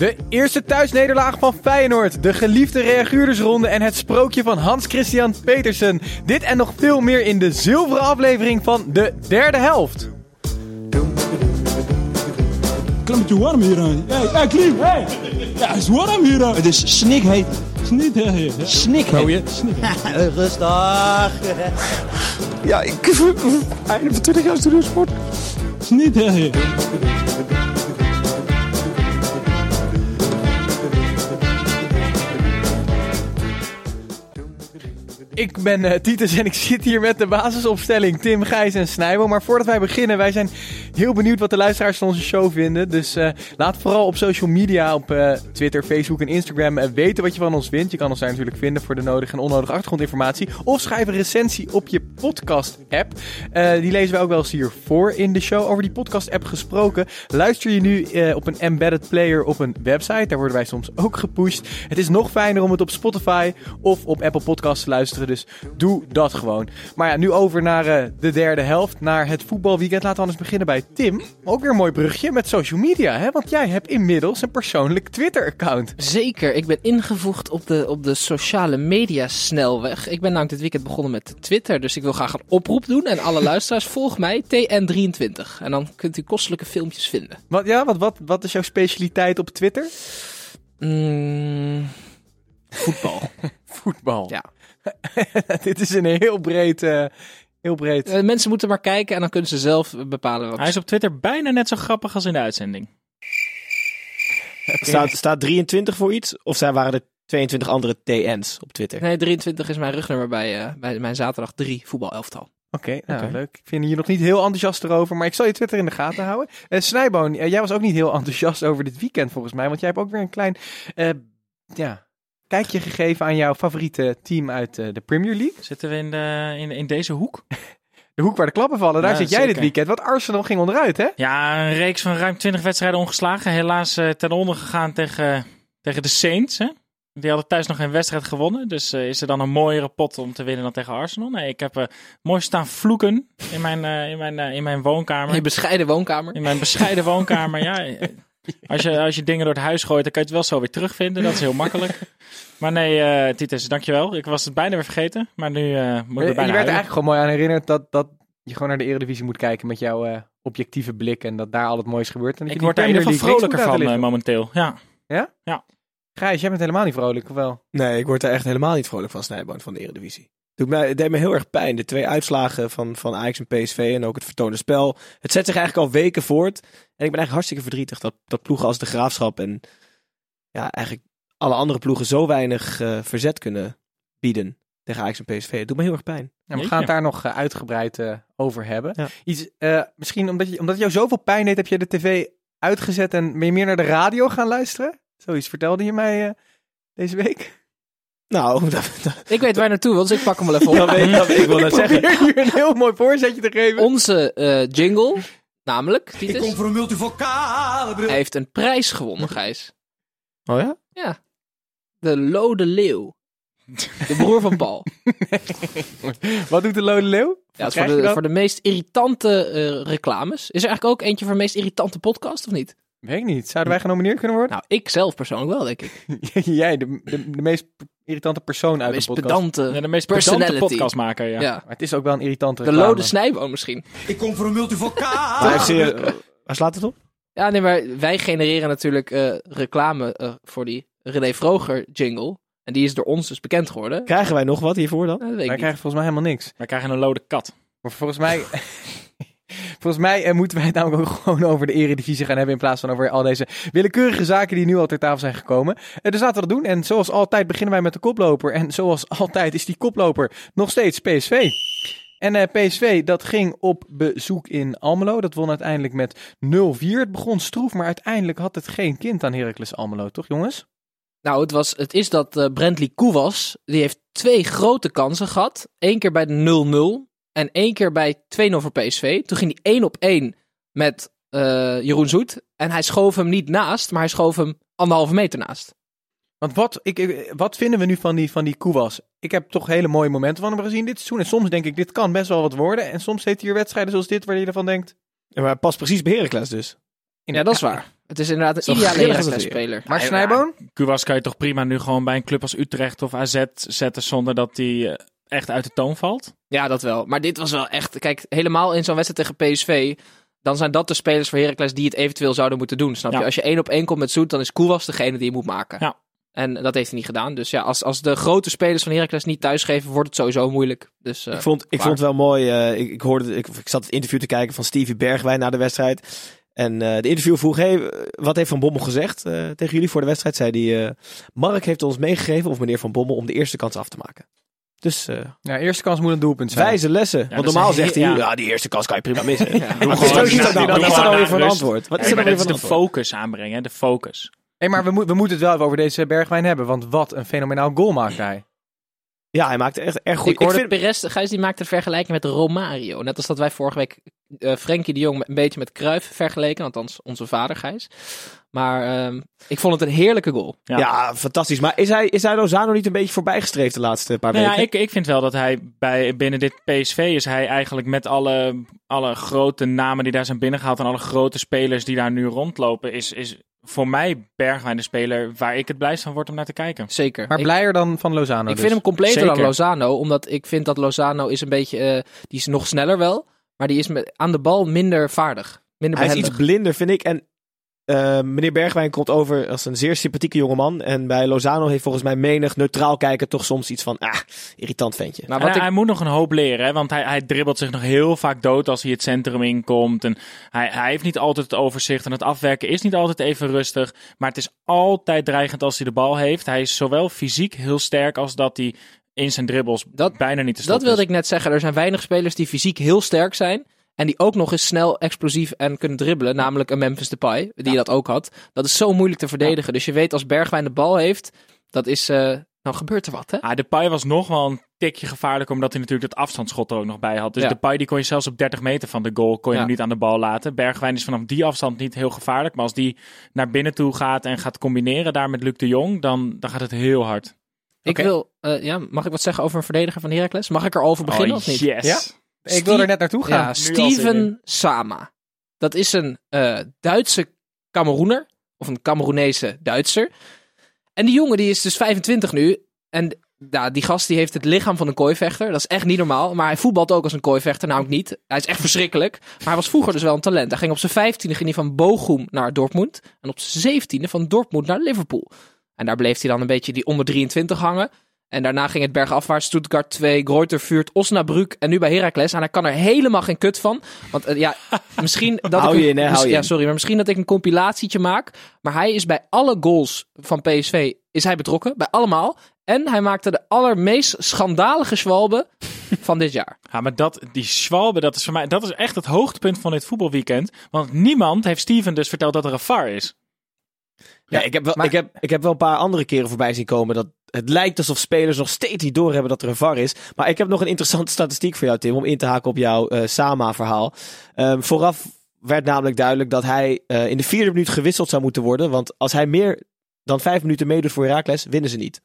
De eerste thuisnederlaag van Feyenoord, de geliefde reaguurdersronde en het sprookje van Hans-Christian Petersen. Dit en nog veel meer in de zilveren aflevering van de derde helft. Klimmetje warm hier aan. Hey, hey, Klim, hey! Ja, het is warm hier aan. Het is snikheet. Hè. Snikheet. Rustig. Ja, ik... Einde van 20 jaar studiosport. Sniet, hè, Ik ben eh, Titus en ik zit hier met de basisopstelling Tim, Gijs en Snijbo. Maar voordat wij beginnen, wij zijn heel benieuwd wat de luisteraars van onze show vinden. Dus eh, laat vooral op social media, op eh, Twitter, Facebook en Instagram weten wat je van ons vindt. Je kan ons daar natuurlijk vinden voor de nodige en onnodige achtergrondinformatie. Of schrijf een recensie op je podcast-app. Die lezen wij ook wel eens hier voor in de show. Over die podcast-app gesproken, luister je nu op een embedded player op een website. Daar worden wij soms ook gepusht. Het is nog fijner om het op Spotify of op Apple Podcasts te luisteren. Dus doe dat gewoon. Maar ja, nu over naar eh, de derde helft. Naar het voetbalweekend. Laten we anders beginnen bij Tim. Ook weer een mooi brugje met social media. Hè? Want jij hebt inmiddels een persoonlijk Twitter-account. Zeker, ik ben ingevoegd op de, op de sociale media snelweg. Ik ben namelijk dit weekend begonnen met Twitter, dus ik wil graag een oproep doen. En alle luisteraars, volg mij, TN23. En dan kunt u kostelijke filmpjes vinden. Wat, ja, wat, wat, wat is jouw specialiteit op Twitter? Mm, voetbal. Voetbal. Ja. Dit is een heel breed... eh, heel breed. Eh, mensen moeten maar kijken en dan kunnen ze zelf bepalen wat Hij is op Twitter bijna net zo grappig als in de uitzending. Staat, staat 23 voor iets? Of zijn, waren er 22 andere TN's op Twitter? Nee, 23 is mijn rugnummer bij, eh, bij mijn zaterdag 3 voetbalelftal. Oké, nou, Oké. leuk. Ik vind je nog niet heel enthousiast erover, maar ik zal je Twitter in de gaten houden. Eh Snijboon, jij was ook niet heel enthousiast over dit weekend volgens mij, want jij hebt ook weer een klein eh, ja, kijkje gegeven aan jouw favoriete team uit eh, de Premier League. Zitten we in, de, in, in deze hoek? De hoek waar de klappen vallen, daar Ja, zit jij dit weekend. Want Arsenal ging onderuit, hè? Ja, een reeks van ruim 20 wedstrijden ongeslagen. Helaas eh, ten onder gegaan tegen, tegen de Saints. Hè? Die hadden thuis nog geen wedstrijd gewonnen. Dus eh, is er dan een mooiere pot om te winnen dan tegen Arsenal? Nee, ik heb eh, mooi staan vloeken in mijn, eh, in mijn, in mijn woonkamer. Je bescheiden woonkamer. In mijn bescheiden woonkamer, ja. Als je, als je dingen door het huis gooit, dan kan je het wel zo weer terugvinden. Dat is heel makkelijk. Maar nee, eh Titus, dankjewel. Ik was het bijna weer vergeten. Maar nu eh, moet ik er je bijna werd er huilen. eigenlijk gewoon mooi aan herinnerd dat, dat je gewoon naar de Eredivisie moet kijken met jouw eh, objectieve blik en dat daar al het moois gebeurt. En dat Ik je word daar in ieder geval vrolijker van eh, liggen. momenteel. Ja. Gijs, jij bent helemaal niet vrolijk, of wel? Nee, ik word er echt helemaal niet vrolijk van Snijboon van de Eredivisie. Doet mij, het deed me heel erg pijn. De twee uitslagen van, van Ajax en PSV en ook het vertoonde spel. Het zet zich eigenlijk al weken voort. En ik ben eigenlijk hartstikke verdrietig dat, dat ploegen als de Graafschap en ja, eigenlijk alle andere ploegen zo weinig eh, verzet kunnen bieden tegen Ajax en PSV. Het doet me heel erg pijn. Ja, we gaan het daar nog eh, uitgebreid eh, over hebben. Ja. Iets, eh, misschien omdat, je, omdat jou zoveel pijn deed, heb je de tv uitgezet en ben je meer naar de radio gaan luisteren? Zoiets vertelde je mij eh, deze week. Nou, dat, dat, Ik weet waar je naartoe wil, dus ik pak hem wel even op. dat weet ik. dat- Ik wil net Ik zeggen. hier een heel mooi voorzetje te geven. Onze eh, jingle, namelijk, Titus, voor een multivocale bril. hij heeft een prijs gewonnen, Gijs. Oh ja? Ja. De Lode Leeuw. De broer van Paul. Wat doet de Lode Leeuw? Ja, is voor de, voor de meest irritante eh, reclames. Is er eigenlijk ook eentje voor de meest irritante podcast, of niet? Weet ik niet. Zouden wij genomineerd kunnen worden? Nou, ik zelf persoonlijk wel, denk ik. Jij, de, de, de meest irritante persoon De uit de meest podcast. pedante Ja, de meest pedante podcastmaker, ja. Ja. Maar het is ook wel een irritante De. Lode Snijboon misschien. Ik kom voor een ze- Waar slaat het op? Ja, nee, maar wij genereren natuurlijk eh, reclame eh, voor die René Vroger jingle. En die is door ons dus bekend geworden. Krijgen wij nog wat hiervoor dan? Nou, dat weet Wij ik niet. krijgen volgens mij helemaal niks. Wij krijgen een lode kat. Maar volgens mij... Volgens mij eh, moeten wij het namelijk ook gewoon over de eredivisie gaan hebben in plaats van over al deze willekeurige zaken die nu al ter tafel zijn gekomen. Eh, dus laten we dat doen. En zoals altijd beginnen wij met de koploper. En zoals altijd is die koploper nog steeds PSV. En eh, PSV, dat ging op bezoek in Almelo. Dat won uiteindelijk met 0-4. Het begon stroef, maar uiteindelijk had het geen kind aan Heracles Almelo, toch jongens? Nou, het, was, het is dat eh Brentley Koewas, die heeft twee grote kansen gehad. Eén keer bij de 0-0 en één keer bij 2-0 voor PSV. Toen ging hij één op één met eh, Jeroen Zoet. En hij schoof hem niet naast, maar hij schoof hem anderhalve meter naast. Want wat, ik, ik- wat vinden we nu van die, van die Koewas? Ik heb toch hele mooie momenten van hem gezien dit seizoen. En soms denk ik, dit kan best wel wat worden. En soms heeft hij hier wedstrijden zoals dit, waar je ervan denkt... Ja, maar past precies bij Heracles dus. Ja, dat is waar. Het is inderdaad een ideale Heracles-speler. Maar Snijboon? Kuwas kan je toch prima nu gewoon bij een club als Utrecht of AZ zetten zonder dat hij eh, echt uit de toon valt? Ja, dat wel. Maar dit was wel echt... Kijk, helemaal in zo'n wedstrijd tegen PSV... Dan zijn dat de spelers voor Heracles die het eventueel zouden moeten doen. Snap je? Als je één op één komt met Zoet, dan is Koewas degene die je moet maken. Ja. En dat heeft hij niet gedaan. Dus ja, als, als de grote spelers van Heracles niet thuisgeven, wordt het sowieso moeilijk. Dus, eh, ik vond, ik waar. vond het wel mooi. eh, ik, ik, hoorde, ik, ik zat het interview te kijken van Stevie Bergwijn na de wedstrijd. En eh, de interview vroeg, hey, wat heeft Van Bommel gezegd eh, tegen jullie voor de wedstrijd? Zei hij, eh, Mark heeft ons meegegeven, of meneer Van Bommel, om de eerste kans af te maken. Dus eh, Ja, eerste kans moet een doelpunt zijn. wijze lessen. Want normaal zegt hij, ja. ja. die eerste kans kan je prima missen. Ja. Wat is gewoon- dat- wat is dan weer voor een antwoord? Wat is maar dan weer voor een de focus aanbrengen, hè? de focus. Hey, maar we, moet- we moeten het wel even over deze Bergwijn hebben. Want wat een fenomenaal goal maakte hij. Ja, hij maakte echt erg goed. Ik hoorde vind- Perez, Gijs die maakte een vergelijking met Romario. Net als dat wij vorige week eh Frenkie de Jong een beetje met Cruijff vergeleken. Althans, onze vader Gijs. Maar ehm, ik vond het een heerlijke goal. Ja. Ja. fantastisch. Maar is hij, is hij Lozano niet een beetje voorbijgestreefd de laatste paar Nou ja, weken? ik, ik vind wel dat hij bij, binnen dit PSV is hij eigenlijk met alle, alle grote namen die daar zijn binnengehaald en alle grote spelers die daar nu rondlopen, is, is voor mij Bergwijn de speler waar ik het blijst van word om naar te kijken. Zeker. Maar Ik- blijer dan van Lozano Ik dus. vind hem completer dan. Lozano, omdat ik vind dat Lozano is een beetje, eh, die is nog sneller wel, maar die is met, aan de bal minder vaardig. Minder Hij is iets blinder, vind ik. En eh, meneer Bergwijn komt over als een zeer sympathieke jongeman. En bij Lozano heeft volgens mij menig neutraal kijken toch soms iets van, ah, irritant ventje. Maar En wat hij, ik, hij moet nog een hoop leren, hè? want hij, hij dribbelt zich nog heel vaak dood als hij het centrum inkomt. En hij, hij heeft niet altijd het overzicht en het afwerken is niet altijd even rustig. Maar het is altijd dreigend als hij de bal heeft. Hij is zowel fysiek heel sterk als dat hij in zijn dribbles Dat- bijna niet te dat stoppen wilde is. ik net zeggen. Er zijn weinig spelers die fysiek heel sterk zijn. En die ook nog eens snel, explosief en kunnen dribbelen. Namelijk een Memphis Depay, die dat ook had. Dat is zo moeilijk te verdedigen. Dus je weet als Bergwijn de bal heeft, dat is... eh nou gebeurt er wat, hè? Ah, Depay was nog wel een tikje gevaarlijk, omdat hij natuurlijk dat afstandsschot er ook nog bij had. Dus Ja. Depay die kon je zelfs op 30 meter van de goal kon je Ja. hem niet aan de bal laten. Bergwijn is vanaf die afstand niet heel gevaarlijk, maar als die naar binnen toe gaat en gaat combineren daar met Luc de Jong, dan, dan gaat het heel hard. Ik wil, eh, ja, mag ik wat zeggen over een verdediger van Heracles? Mag ik erover beginnen oh, of niet? yes. Ja? Ik wil er net naartoe gaan. Ja, Steven Sama. Dat is een eh, Duitse Cameroener. Of een Cameroenese Duitser. En die jongen die is dus 25 nu. En ja, die gast die heeft het lichaam van een kooivechter. Dat is echt niet normaal. Maar hij voetbalt ook als een kooivechter. Namelijk niet. Hij is echt verschrikkelijk. Maar hij was vroeger dus wel een talent. Hij ging op zijn 15e ging hij van Bochum naar Dortmund. En op zijn 17e van Dortmund naar Liverpool. En daar bleef hij dan een beetje die onder 23 hangen. En daarna ging het bergafwaarts. Stuttgart 2, Greuter Vuurt, Osnabrück en nu bij Heracles. En hij kan er helemaal geen kut van. Want eh, ja, misschien dat Hou ik een- in, hè, hou je ja, sorry, maar misschien dat ik een compilatietje maak. Maar hij is bij alle goals van PSV is hij betrokken. Bij allemaal. En hij maakte de allermeest schandalige schwalbe van dit jaar. Ja, maar dat, die Schwalbe, dat is voor mij, dat is echt het hoogtepunt van dit voetbalweekend. Want niemand heeft Steven dus verteld dat er een VAR is. Ja, ik, heb wel, maar- ik, heb, ik heb wel een paar andere keren voorbij zien komen dat het lijkt alsof spelers nog steeds niet doorhebben dat er een VAR is. Maar ik heb nog een interessante statistiek voor jou, Tim, om in te haken op jouw eh, Sama-verhaal. Ehm, vooraf werd namelijk duidelijk dat hij eh, in de vierde minuut gewisseld zou moeten worden. Want als hij meer dan vijf minuten meedoet voor Herakles, winnen ze niet.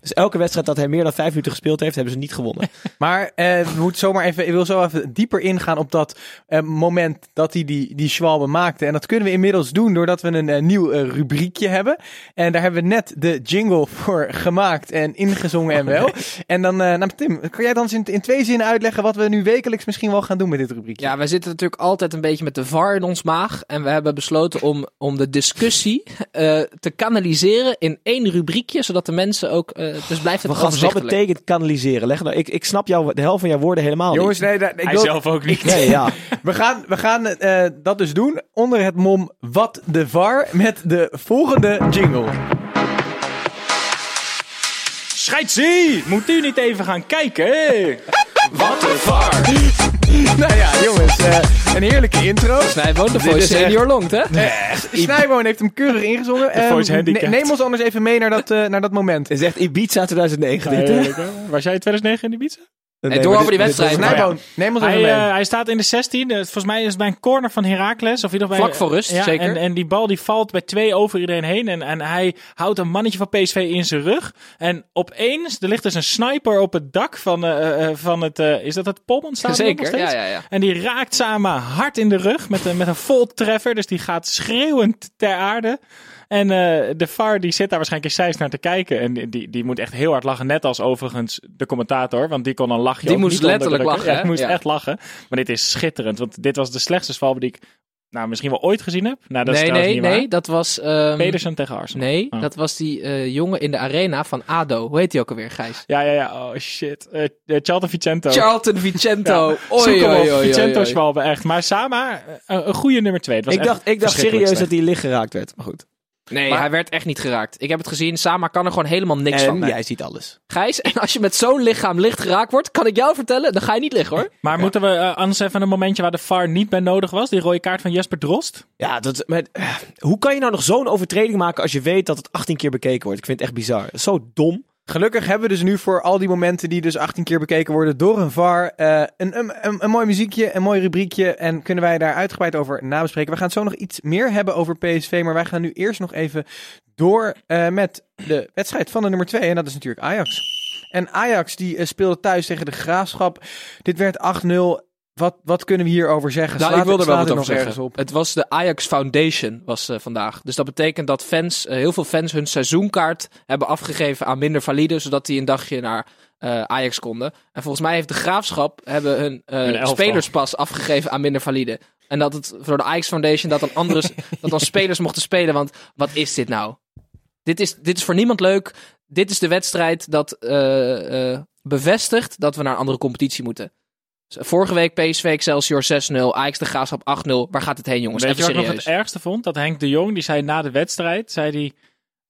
Dus elke wedstrijd dat hij meer dan vijf minuten gespeeld heeft, hebben ze niet gewonnen. Maar eh, we moeten zomaar even, ik wil zo even dieper ingaan op dat eh, moment dat hij die, die Schwalbe maakte. En dat kunnen we inmiddels doen doordat we een eh, nieuw eh, rubriekje hebben. En daar hebben we net de jingle voor gemaakt en ingezongen en wel. En dan, eh, nou Tim, kan jij dan eens in, in twee zinnen uitleggen wat we nu wekelijks misschien wel gaan doen met dit rubriekje? Ja, wij zitten natuurlijk altijd een beetje met de VAR in ons maag. En we hebben besloten om, om de discussie eh, te kanaliseren in één rubriekje. Zodat de mensen ook... eh dus blijft het Wat, betekent kanaliseren? Leg nou, ik, ik snap jou, de helft van jouw woorden helemaal Jongens, niet. nee, dat- ik Hij wil, zelf ook niet. Nee, ja. we gaan, we gaan eh, dat dus doen onder het mom Wat de VAR met de volgende jingle. Scheidsie! Moet u niet even gaan kijken? Wat de VAR! nou ja, jongens, eh, een heerlijke intro. Snijboon, de voice echt- senior longt, hè? Snijboon heeft hem keurig ingezongen. Ehm, voice handicap. ne- neem ons anders even mee naar dat, eh, naar dat moment. Het is echt Ibiza 2009 dit, hè? Was jij in 2009 in Ibiza? Nee, door over die wedstrijd. Snijboon, neem ons even Hij, mee. eh, hij staat in de 16. Eh, volgens mij is het bij een corner van Heracles. Of ieder Vlak voor rust, ja, zeker. En, en die bal die valt bij twee over iedereen heen. En, en hij houdt een mannetje van PSV in zijn rug. En opeens, er ligt dus een sniper op het dak van, eh, eh, van het... eh, is dat het Polman Zeker, ja, ja, ja. En die raakt Sama hard in de rug met een, met een vol treffer. Dus die gaat schreeuwend ter aarde. En eh, de VAR die zit daar waarschijnlijk in Zeist naar te kijken. En die, die, moet echt heel hard lachen. Net als overigens de commentator. Want die kon een lachje Die moest letterlijk lachen, Ja, moest Ja. echt lachen. Maar dit is schitterend. Want dit was de slechtste zwalbe die ik nou, misschien wel ooit gezien heb. Nou, dat nee, nee, nee. waar. Dat was... ehm, Pedersen tegen Arsenal. Nee, Oh. dat was die eh, jongen in de arena van ADO. Hoe heet die ook alweer, Gijs? Ja, ja, ja. Oh shit. Eh Charlton Vicento. Charlton Vicento. Ja. Oei, oei, oei, Vicento. Schwalbe, echt. Maar Sama, een goede nummer twee. Het was Ik dacht, ik dacht serieus dat hij licht geraakt werd. Maar goed. Nee, Maar- hij werd echt niet geraakt. Ik heb het gezien. Sama kan er gewoon helemaal niks en van. jij ziet alles. Gijs, en als je met zo'n lichaam licht geraakt wordt, kan ik jou vertellen, dan ga je niet liggen hoor. Maar moeten we eh, anders even een momentje waar de VAR niet bij nodig was? Die rode kaart van Jesper Drost? Ja, dat, maar, eh, hoe kan je nou nog zo'n overtreding maken als je weet dat het 18 keer bekeken wordt? Ik vind het echt bizar. Zo dom. Gelukkig hebben we dus nu voor al die momenten die dus 18 keer bekeken worden door een VAR eh, een, een, een, mooi muziekje, een mooi rubriekje en kunnen wij daar uitgebreid over nabespreken. We gaan zo nog iets meer hebben over PSV, maar wij gaan nu eerst nog even door eh, met de wedstrijd van de nummer 2 en dat is natuurlijk Ajax. En Ajax die eh, speelde thuis tegen de Graafschap. Dit werd 8-0. Wat, wat kunnen we hierover zeggen? Nou, Slaat- ik wil er wel wat over zeggen. op? Het was de Ajax Foundation was eh, vandaag. Dus dat betekent dat fans, eh, heel veel fans hun seizoenkaart hebben afgegeven aan minder valide, zodat die een dagje naar eh, Ajax konden. En volgens mij heeft de Graafschap hebben hun, eh, spelerspas afgegeven aan minder valide. En dat het voor de Ajax Foundation dat dan andere dat dan spelers mochten spelen. Want wat is dit nou? Dit is, dit is voor niemand leuk. Dit is de wedstrijd dat eh, eh, bevestigt dat we naar een andere competitie moeten. Vorige week PSV Excelsior 6-0, Ajax de Graafschap 8-0. Waar gaat het heen, jongens? Weet je wat ik nog het ergste vond? Dat Henk de Jong, die zei na de wedstrijd, zei hij...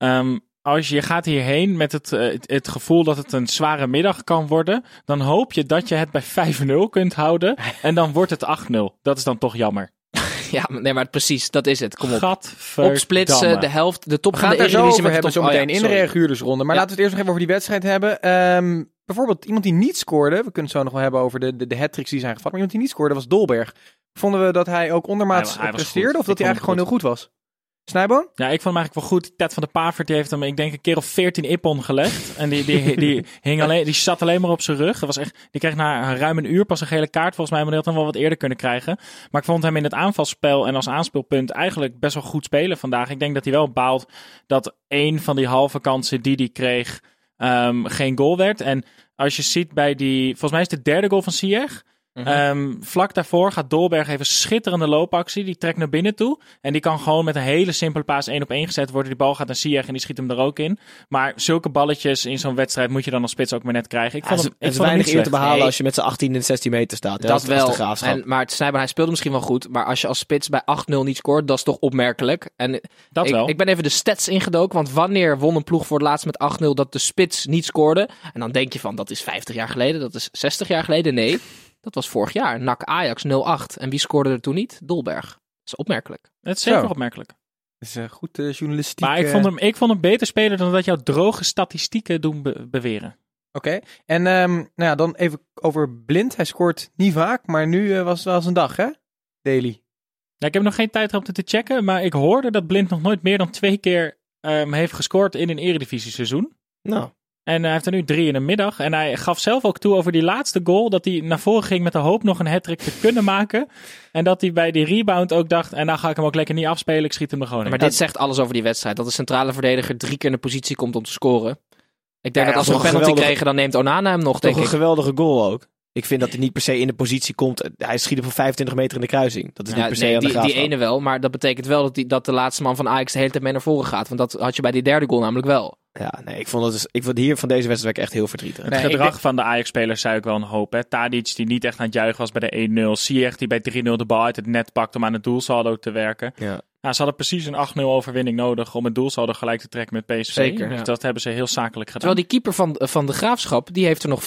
ehm, als je gaat hierheen met het, eh, het, het gevoel dat het een zware middag kan worden, dan hoop je dat je het bij 5-0 kunt houden. En dan wordt het 8-0. Dat is dan toch jammer. Ja, maar- nee, maar precies, dat is het. Kom op. Gadverdamme. Opsplitsen, de helft, de top We van gaan de het zo over met hebben de top. zometeen oh ja, in de. Maar Ja. laten we het eerst nog even over die wedstrijd hebben. Ehm, bijvoorbeeld iemand die niet scoorde. We kunnen het zo nog wel hebben over de, de, de hat-tricks die zijn gevat. Maar iemand die niet scoorde was Dolberg. Vonden we dat hij ook ondermaats Hij- hij was presteerde? Of dat hij eigenlijk gewoon heel goed was? Snijboon? Ja, ik vond hem eigenlijk wel goed. Ted van de Pavert die heeft hem, ik denk, een keer of 14 ippon gelegd. En die, die, die, hing alleen, die zat alleen maar op zijn rug. Dat was echt, die kreeg na ruim een uur pas een gele kaart. Volgens mij, maar die had hem wel wat eerder kunnen krijgen. Maar ik vond hem in het aanvalspel en als aanspeelpunt eigenlijk best wel goed spelen vandaag. Ik denk dat hij wel baalt dat één van die halve kansen die hij kreeg ehm, geen goal werd. En als je ziet bij die, volgens mij is het de derde goal van Ziyech. Ehm, vlak daarvoor gaat Dolberg even schitterende loopactie. Die trekt naar binnen toe. En die kan gewoon met een hele simpele paas één op één gezet worden. Die bal gaat naar Ziyech en die schiet hem er ook in. Maar zulke balletjes in zo'n wedstrijd moet je dan als spits ook maar net krijgen. Ik Ja, vond het hem, is ik vond weinig niet eer te behalen Nee. als je met z'n 18 en 16 meter staat. hè, Dat als wel. En, maar het Snijboon, hij speelde misschien wel goed. Maar als je als spits bij 8-0 niet scoort, dat is toch opmerkelijk. En Dat ik, wel. ik ben even de stats ingedoken. Want wanneer won een ploeg voor het laatst met 8-0 dat de spits niet scoorde? En dan denk je van, dat is 50 jaar geleden. Dat is 60 jaar geleden. Nee, dat was vorig jaar. NAC Ajax 0-8. En wie scoorde er toen niet? Dolberg. Dat is opmerkelijk. Het is zeker Zo. opmerkelijk. Dat is eh, goed eh, journalistiek. Maar ik eh, vond, hem, ik vond hem beter spelen dan dat jouw droge statistieken doen be- beweren. Oké. En ehm, nou ja, dan even over Blind. Hij scoort niet vaak, maar nu eh, was het wel eens een dag, hè? Daily. Ja, ik heb nog geen tijd gehad om te checken. Maar ik hoorde dat Blind nog nooit meer dan twee keer ehm, heeft gescoord in een eredivisie seizoen. nou, En hij heeft er nu drie in de middag. En hij gaf zelf ook toe over die laatste goal. Dat hij naar voren ging met de hoop nog een hat te kunnen maken. En dat hij bij die rebound ook dacht. En nou ga ik hem ook lekker niet afspelen. Ik schiet hem er gewoon in. Maar dit zegt alles over die wedstrijd. Dat de centrale verdediger drie keer in de positie komt om te scoren. Ik denk Ja, dat als we een een penalty geweldige- kregen, dan neemt Onana hem nog, Toch denk een ik. geweldige goal ook. Ik vind dat hij niet per se in de positie komt. Hij schiet hem van 25 meter in de kruising. Dat is niet per se nee, aan de die, ene wel, maar dat betekent wel dat, die, dat de laatste man van Ajax de hele tijd mee naar voren gaat. Want dat had je bij die derde goal namelijk wel. Ja, nee, ik vond, het, dus- ik vond hier van deze wedstrijd echt heel verdrietig. Het Nee, ik gedrag van de Ajax-spelers zei ik wel een hoop. Hè. Tadic die niet echt aan het juichen was bij de 1-0. Ziyech die bij 3-0 de bal uit het net pakt om aan het doelsaldo te werken. Ja. Nou, ze hadden precies een 8-0 overwinning nodig om het doelsaldo gelijk te trekken met PSV. Zeker, Dus ja. dat hebben ze heel zakelijk gedaan. Terwijl die keeper van, van de Graafschap, die heeft er nog 4-5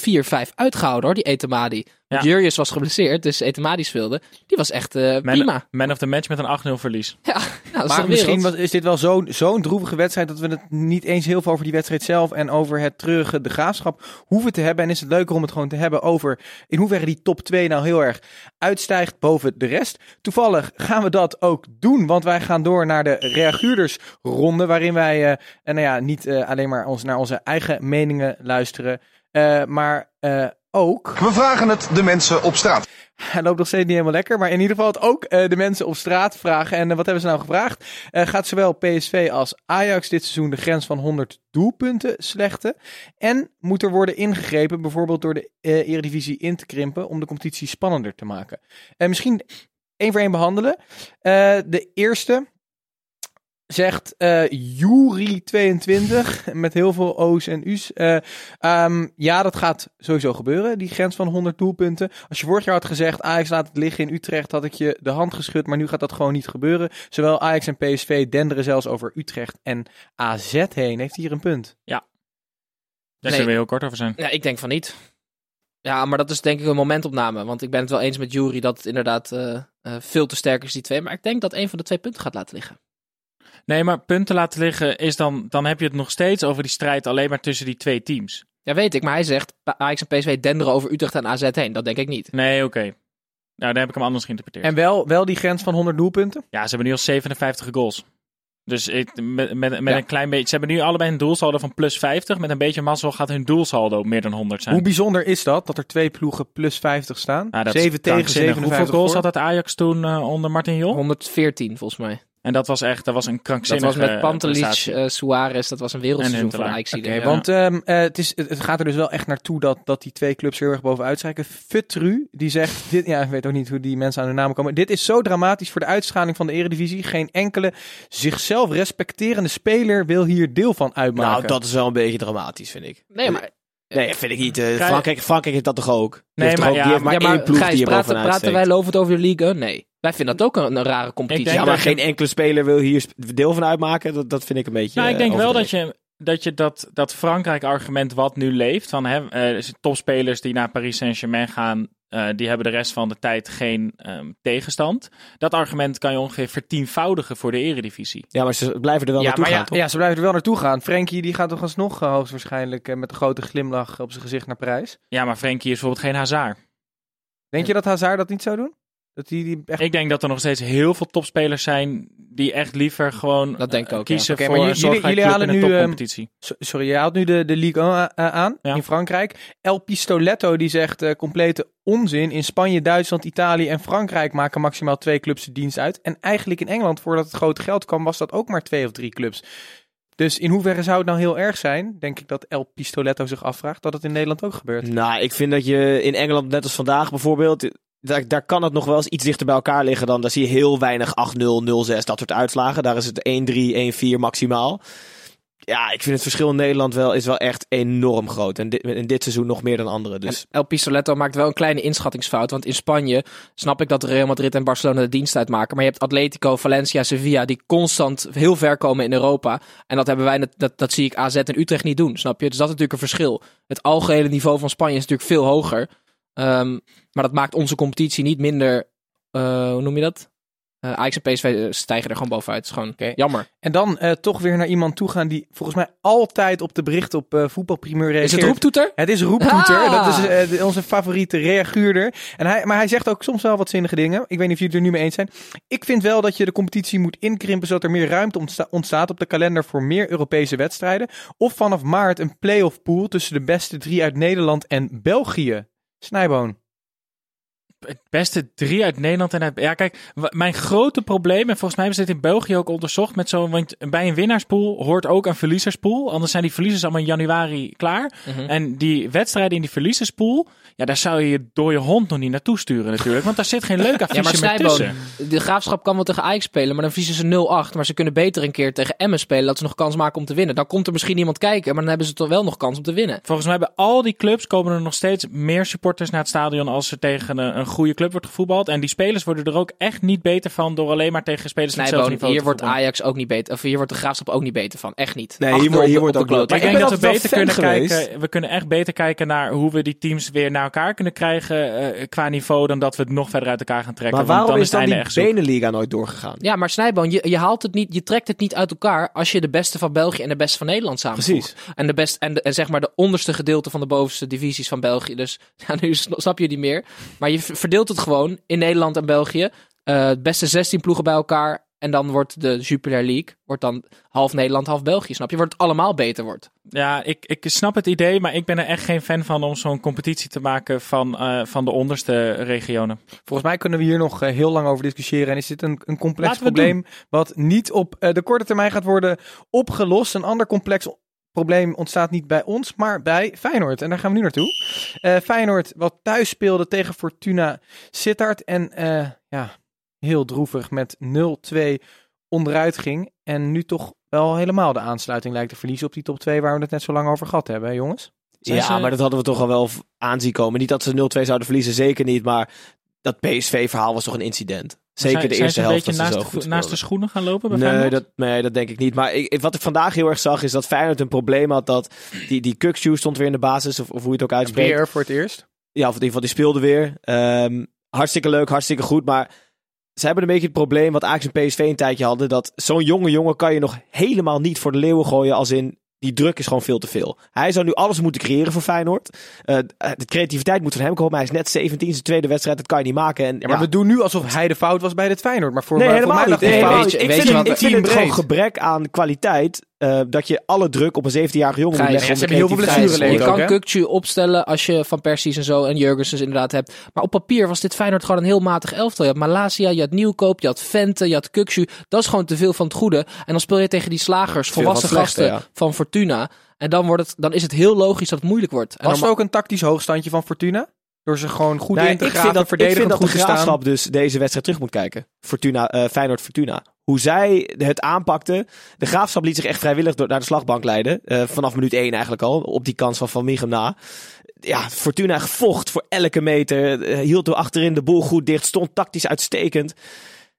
uitgehouden hoor, die Etemadi. Ja. Jurjes was geblesseerd, dus Etemadi speelde. Die was echt eh, prima. Man, of the match met een 8-0 verlies. Ja, nou, dat is Maar toch misschien was, is dit wel zo'n zo'n droevige wedstrijd dat we het niet eens heel veel over die wedstrijd zelf en over het treurige de graafschap hoeven te hebben. En is het leuker om het gewoon te hebben over in hoeverre die top 2 nou heel erg uitstijgt boven de rest. Toevallig gaan we dat ook doen, want wij gaan door naar de reaguurdersronde, waarin wij eh, en nou ja, niet eh, alleen maar ons, naar onze eigen meningen luisteren, eh, maar eh, ook We vragen het de mensen op straat. hij loopt nog steeds niet helemaal lekker. Maar in ieder geval het ook eh, de mensen op straat vragen. En eh, wat hebben ze nou gevraagd? Eh, gaat zowel PSV als Ajax dit seizoen de grens van 100 doelpunten slechten? En moet er worden ingegrepen, bijvoorbeeld door de Eredivisie in te krimpen, om de competitie spannender te maken? En misschien één voor één behandelen. Eh, de eerste zegt eh Jury22 met heel veel O's en U's. Eh, ehm, ja, dat gaat sowieso gebeuren, die grens van 100 doelpunten. Als je vorig jaar had gezegd Ajax laat het liggen in Utrecht, had ik je de hand geschud, maar nu gaat dat gewoon niet gebeuren. Zowel Ajax en PSV denderen zelfs over Utrecht en AZ heen. Heeft hier een punt? Daar Nee. kunnen we heel kort over zijn. Ja, ik denk van niet. Ja, maar dat is denk ik een momentopname. Want ik ben het wel eens met Jury dat het inderdaad eh, eh, veel te sterk is, die twee. Maar ik denk dat een van de twee punten gaat laten liggen. Nee, maar punten laten liggen is dan, dan heb je het nog steeds over die strijd alleen maar tussen die twee teams. Ja, weet ik. Maar hij zegt Ajax en PSV denderen over Utrecht en AZ heen. Dat denk ik niet. Nee, oké. Nou, dan heb ik hem anders geïnterpreteerd. En wel, wel die grens van 100 doelpunten? Ja, ze hebben nu al 57 goals. Dus ik, met, met, met Ja. een klein beetje. Ze hebben nu allebei een doelsaldo van plus 50. Met een beetje mazzel gaat hun doelsaldo meer dan 100 zijn. Hoe bijzonder is dat, dat er twee ploegen plus 50 staan? Dat is 7 tegen krankzinnig. 57 Hoeveel goals voor. had dat Ajax toen eh, onder Martin Jol? 114 volgens mij. En dat was echt, dat was een Dat krankzinnige was met Pantelic, prestatie. eh, Suarez. Dat was een wereldseizoen En van. Ajax. Oké, ja. want ehm, eh, het, is, het gaat er dus wel echt naartoe dat, dat die twee clubs heel erg bovenuit strijken. Futru, die zegt, dit, ja, ik weet ook niet hoe die mensen aan hun namen komen. Dit is zo dramatisch voor de uitstraling van de eredivisie. Geen enkele zichzelf respecterende speler wil hier deel van uitmaken. Nou, dat is wel een beetje dramatisch, vind ik. Nee, maar Nee, vind ik niet. eh, Kijk- Frankrijk, Frankrijk heeft dat toch ook? Die Nee, maar ook- ja, die heeft maar ja, maar één ploeg Gijs, die praten, praten wij lovend over de Ligue? Nee. Wij vinden dat ook een, een rare competitie. denk Ja, dat maar je- geen enkele speler wil hier deel van uitmaken. Dat, dat vind ik een beetje. Nou, ik eh, denk wel dat je dat, je dat, dat Frankrijk-argument wat nu leeft, van hè, eh, topspelers die naar Paris Saint-Germain gaan, eh, die hebben de rest van de tijd geen ehm, tegenstand. Dat argument kan je ongeveer vertienvoudigen voor de eredivisie. Ja, maar ze blijven er wel ja, naartoe maar gaan, ja, toch? ja, ze blijven er wel naartoe gaan. Frenkie die gaat toch alsnog uh, hoogstwaarschijnlijk eh, met een grote glimlach op zijn gezicht naar Parijs. Ja, maar Frenkie is bijvoorbeeld geen Hazard. Denk je dat Hazard dat niet zou doen? Dat die, die echt... Ik denk dat er nog steeds heel veel topspelers zijn die echt liever gewoon Dat denk ik eh, ook, ja. kiezen Oké, voor maar een jullie- jullie club in halen nu, ehm, topcompetitie. So- Sorry, je haalt nu de, de Ligue 1 a- aan Ja. in Frankrijk. El Pistoletto die zegt eh, complete onzin. In Spanje, Duitsland, Italië en Frankrijk maken maximaal twee clubs de dienst uit. En eigenlijk in Engeland, voordat het grote geld kwam, was dat ook maar twee of drie clubs. Dus in hoeverre zou het nou heel erg zijn, denk ik dat El Pistoletto zich afvraagt, dat het in Nederland ook gebeurt. Nou, ik vind dat je in Engeland, net als vandaag bijvoorbeeld, daar, daar kan het nog wel eens iets dichter bij elkaar liggen dan. Daar zie je heel weinig 8-0, 0-6, dat soort uitslagen. Daar is het 1-3, 1-4 maximaal. Ja, ik vind het verschil in Nederland wel, is wel echt enorm groot. En dit, in dit seizoen nog meer dan andere. Dus El Pistoletto maakt wel een kleine inschattingsfout. Want in Spanje snap ik dat Real Madrid en Barcelona de dienst uitmaken. Maar je hebt Atletico, Valencia, Sevilla die constant heel ver komen in Europa. En dat hebben wij, net- dat, dat zie ik AZ en Utrecht niet doen, snap je? Dus dat is natuurlijk een verschil. Het algehele niveau van Spanje is natuurlijk veel hoger. Ehm, maar dat maakt onze competitie niet minder, eh, hoe noem je dat? Eh Ajax en PSV stijgen er gewoon bovenuit. Het is gewoon jammer. En dan eh, toch weer naar iemand toe gaan die volgens mij altijd op de berichten op eh voetbalprimeur reageert. Is het roeptoeter? Het is Roeptoeter. Ah! Dat is onze favoriete reaguurder. En hij, maar hij zegt ook soms wel wat zinnige dingen. Ik weet niet of jullie het er nu mee eens zijn. Ik vind wel dat je de competitie moet inkrimpen zodat er meer ruimte ontsta- ontstaat op de kalender voor meer Europese wedstrijden. Of vanaf maart een play-off pool tussen de beste drie uit Nederland en België. Snijboon. Het beste drie uit Nederland en uit... Ja, kijk, mijn grote probleem, en volgens mij hebben ze dit in België ook onderzocht, met zo'n... Want bij een winnaarspool hoort ook een verliezerspool. Anders zijn die verliezers allemaal in januari klaar. Mhm. En die wedstrijden in die verliezerspool, ja, daar zou je je dode hond nog niet naartoe sturen natuurlijk. Want daar zit geen leuk Ja, affiche maar meer tussen. Snijboon, de Graafschap kan wel tegen Ajax spelen, maar dan verliezen ze 0-8. Maar ze kunnen beter een keer tegen Emmen spelen, dat ze nog kans maken om te winnen. Dan komt er misschien iemand kijken, maar dan hebben ze toch wel nog kans om te winnen. Volgens mij bij al die clubs komen er nog steeds meer supporters naar het stadion als er tegen een, een goede club wordt gevoetbald. En die spelers worden er ook echt niet beter van door alleen maar tegen spelers van hetzelfde niveau hier te wordt. Ajax ook niet beter, of hier wordt de Graafschap ook niet beter van. Echt niet. Nee, hier 8-0 wordt- hier op wordt de ook kloot. Maar ik ik denk dat we beter kunnen geweest. kijken. We kunnen echt beter kijken naar hoe we die teams weer naar elkaar kunnen krijgen eh, qua niveau dan dat we het nog verder uit elkaar gaan trekken. Maar want waarom dan is dan het die. Beneliga nooit doorgegaan? Ja, maar Snijboon, je, je haalt het niet, je trekt het niet uit elkaar als je de beste van België en de beste van Nederland samenvoegt. Precies. En, de best, en, de, en zeg maar de onderste gedeelte van de bovenste divisies van België. Dus ja, nu sn- snap je die meer. Maar je verdeelt het gewoon in Nederland en België. Eh, de beste 16 ploegen bij elkaar. En dan wordt de Jupiler League wordt dan half Nederland, half België. Snap je? Wordt het allemaal beter wordt. Ja, ik, ik snap het idee, maar ik ben er echt geen fan van om zo'n competitie te maken van, eh, van de onderste regionen. Volgens mij kunnen we hier nog eh, heel lang over discussiëren. En is dit een, een complex probleem wat niet op de korte termijn gaat worden opgelost. Een ander complex probleem ontstaat niet bij ons, maar bij Feyenoord. En daar gaan we nu naartoe. Eh Feyenoord wat thuis speelde tegen Fortuna Sittard. En eh, ja, heel droevig met 0-2 onderuit ging. En nu toch wel helemaal de aansluiting lijkt te verliezen op die top 2 waar we het net zo lang over gehad hebben, hè, jongens? Zijn ja, ze- maar dat hadden we toch al wel aanzien komen. Niet dat ze 0-2 zouden verliezen, zeker niet. Maar dat PSV-verhaal was toch een incident. Zeker Zijn- de zijn eerste ze een helft beetje dat ze naast, de, goed naast de schoenen gaan lopen bij Nee dat, nee, dat denk ik niet. Maar ik, wat ik vandaag heel erg zag, is dat Feyenoord een probleem had dat die, die Kukshoe stond weer in de basis, of, of hoe je het ook uitspreekt. Weer voor het eerst. Ja, of in ieder geval, die speelde weer. Ehm, hartstikke leuk, hartstikke goed. Maar ze hebben een beetje het probleem wat Ajax en PSV een tijdje hadden. Dat zo'n jonge jongen kan je nog helemaal niet voor de leeuwen gooien. Als in, die druk is gewoon veel te veel. Hij zou nu alles moeten creëren voor Feyenoord. Eh, de creativiteit moet van hem komen. Hij is net 17, zijn tweede wedstrijd. Dat kan je niet maken. En, Ja, maar we doen nu alsof hij de fout was bij dit Feyenoord. Maar voor, Nee, maar voor helemaal mij niet. Nee, weet niet. je- Ik weet vind, je het, ik vind het gewoon gebrek aan kwaliteit. Eh, dat je alle druk op een 17-jarige jongen moet Gijs, leggen. ja, om ze de hebben heel veel creativiteit te blessureleed Je kan? Kukcu opstellen als je Van Persies en zo en Jurgensen inderdaad hebt. Maar op papier was dit Feyenoord gewoon een heel matig elftal. Je had Malasia, je had Nieuwkoop, je had Vente, je had Kukcu. Dat is gewoon te veel van het goede. En dan speel je tegen die slagers, volwassen van het slechte, gasten ja. van Fortuna. En dan, wordt het, dan is het heel logisch dat het moeilijk wordt. En Was dan- er ook een tactisch hoogstandje van Fortuna? Door ze gewoon goed Nee, in te ik graven, vind dat, ik verdedigend vind dat de goed te staan. graafschap dus deze wedstrijd terug moet kijken. Fortuna, eh Feyenoord Fortuna. Hoe zij het aanpakten. De graafschap liet zich echt vrijwillig door, naar de slagbank leiden. Eh, vanaf minuut 1 eigenlijk al. Op die kans van Van Michem na. Ja, Fortuna vocht voor elke meter. eh, hield er achterin de boel goed dicht. Stond tactisch uitstekend.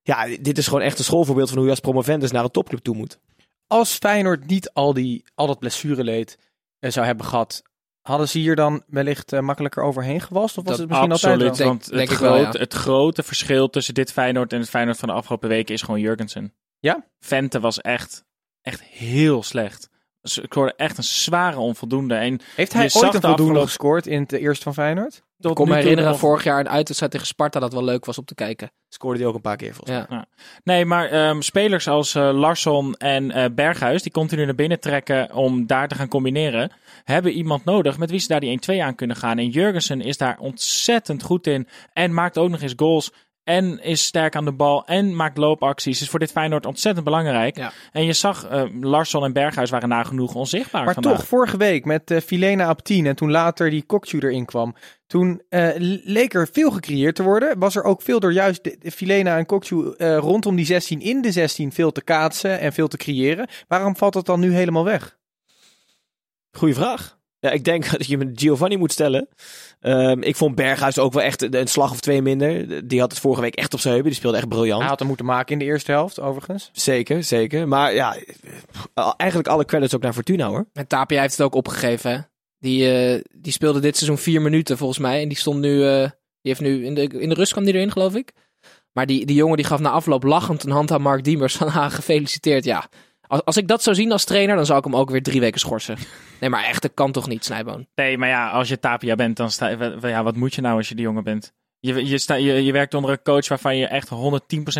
Ja, dit is gewoon echt een schoolvoorbeeld van hoe je als promovendus naar een topclub toe moet. Als Feyenoord niet al, die, al dat blessureleed eh, zou hebben gehad, hadden ze hier dan wellicht eh, makkelijker overheen gewast? Of was Dat het misschien Absoluut, altijd? Denk- want denk het, ik wel, ja. het grote verschil tussen dit Feyenoord en het Feyenoord van de afgelopen weken is gewoon Jurgensen. Ja? Vente was echt, echt heel slecht. Ze scoorde echt een zware onvoldoende. En Heeft hij ooit een de voldoende afgelopen- gescoord in het eerste van Feyenoord? Tot Ik kon me herinneren nog- vorig jaar een uitwedstrijd tegen Sparta dat wel leuk was om te kijken. Scoorde die ook een paar keer volgens mij. Ja. Nee, maar ehm, spelers als eh, Larsson en eh, Berghuis, die continu naar binnen trekken om daar te gaan combineren, hebben iemand nodig met wie ze daar die 1-2 aan kunnen gaan. En Jurgensen is daar ontzettend goed in en maakt ook nog eens goals. En is sterk aan de bal en maakt loopacties. Is voor dit Feyenoord ontzettend belangrijk. Ja. En je zag, eh, Larsson en Berghuis waren nagenoeg onzichtbaar Maar vandaag. toch, vorige week met eh Filena op 10 en toen later die Kokju erin kwam. Toen eh, leek er veel gecreëerd te worden. Was er ook veel door juist de, de Filena en Kokju eh, rondom die 16 in de 16 veel te kaatsen en veel te creëren. Waarom valt dat dan nu helemaal weg? Goeie vraag. Ja, ik denk dat je met Giovanni moet stellen. Ehm, ik vond Berghuis ook wel echt een een slag of twee minder. Die had het vorige week echt op zijn heupen. Die speelde echt briljant. Hij had hem moeten maken in de eerste helft, overigens. Zeker, zeker. Maar ja, eigenlijk alle credits ook naar Fortuna hoor. En Tapia heeft het ook opgegeven. Hè? Die, eh, die speelde dit seizoen vier minuten volgens mij. En die stond nu. eh, die heeft nu in de, in de rust kwam die erin, geloof ik. Maar die, die jongen die gaf na afloop lachend een hand aan Mark Diemers van ha, gefeliciteerd. Ja, als, als ik dat zou zien als trainer, dan zou ik hem ook weer drie weken schorsen. Nee, maar echt, dat kan toch niet, Snijboon? Nee, maar ja, als je Tapia bent, dan sta je... Ja, wat moet je nou als je die jongen bent? Je, je, sta, je, je werkt onder een coach waarvan je echt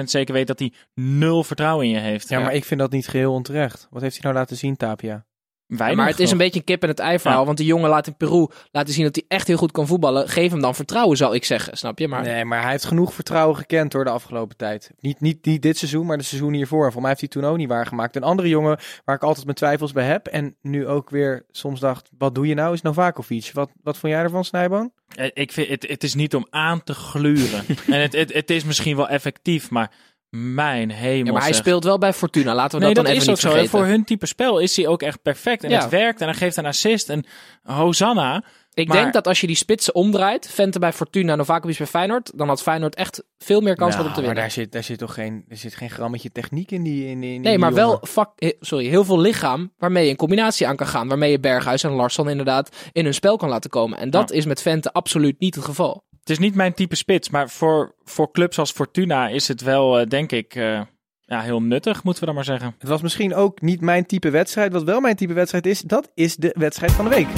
110% zeker weet dat hij nul vertrouwen in je heeft. Ja, maar ik vind dat niet geheel onterecht. Wat heeft hij nou laten zien, Tapia? Weinig maar het is een beetje een kip en het ei verhaal. Ja. Want die jongen laat in Peru laten zien dat hij echt heel goed kan voetballen. Geef hem dan vertrouwen, zou ik zeggen. Snap je? Maar Nee, maar hij heeft genoeg vertrouwen gekend door de afgelopen tijd. Niet, niet, niet dit seizoen, maar de seizoen hiervoor. En voor mij heeft hij toen ook niet waargemaakt. Een andere jongen waar ik altijd mijn twijfels bij heb. En nu ook weer soms dacht, wat doe je nou, is Novakovic. Wat, wat vond jij ervan, Snijboon? Eh, Ik vind, het, het is niet om aan te gluren. en het, het, het is misschien wel effectief, maar mijn hemel Ja, maar hij speelt wel bij Fortuna. Laten we Nee, dat dat, dan is even ook niet zo. vergeten. Voor hun type spel is hij ook echt perfect. En Ja. het werkt en hij geeft een assist. En Hosanna. Ik Maar- denk dat als je die spitsen omdraait, Vente bij Fortuna, Novakovic bij Feyenoord, dan had Feyenoord echt veel meer kans gehad om te Nou, maar winnen. daar zit, daar zit toch geen, er zit geen grammetje techniek in die in, in die Nee, maar jongen. wel vak, eh, sorry, heel veel lichaam waarmee je een combinatie aan kan gaan. Waarmee je Berghuis en Larsson inderdaad in hun spel kan laten komen. En dat is met Vente absoluut niet het geval het is niet mijn type spits, maar voor, voor clubs als Fortuna is het wel, eh, denk ik, eh, ja, heel nuttig, moeten we dan maar zeggen. Het was misschien ook niet mijn type wedstrijd. Wat wel mijn type wedstrijd is, dat is de wedstrijd van de week.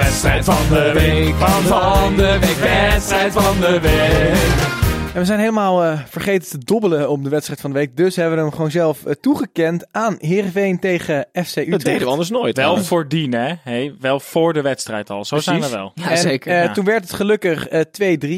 Wedstrijd van de week, van, van de week, wedstrijd van de week. En we zijn helemaal eh, vergeten te dobbelen op de wedstrijd van de week. Dus hebben we hem gewoon zelf eh, toegekend aan Heerenveen tegen FC Utrecht. Dat deden we anders nooit. Wel trouwens. voordien, hè? Hey, wel voor de wedstrijd al. Zo zijn we Precies. wel. Ja, en, zeker. eh, ja. Toen werd het gelukkig eh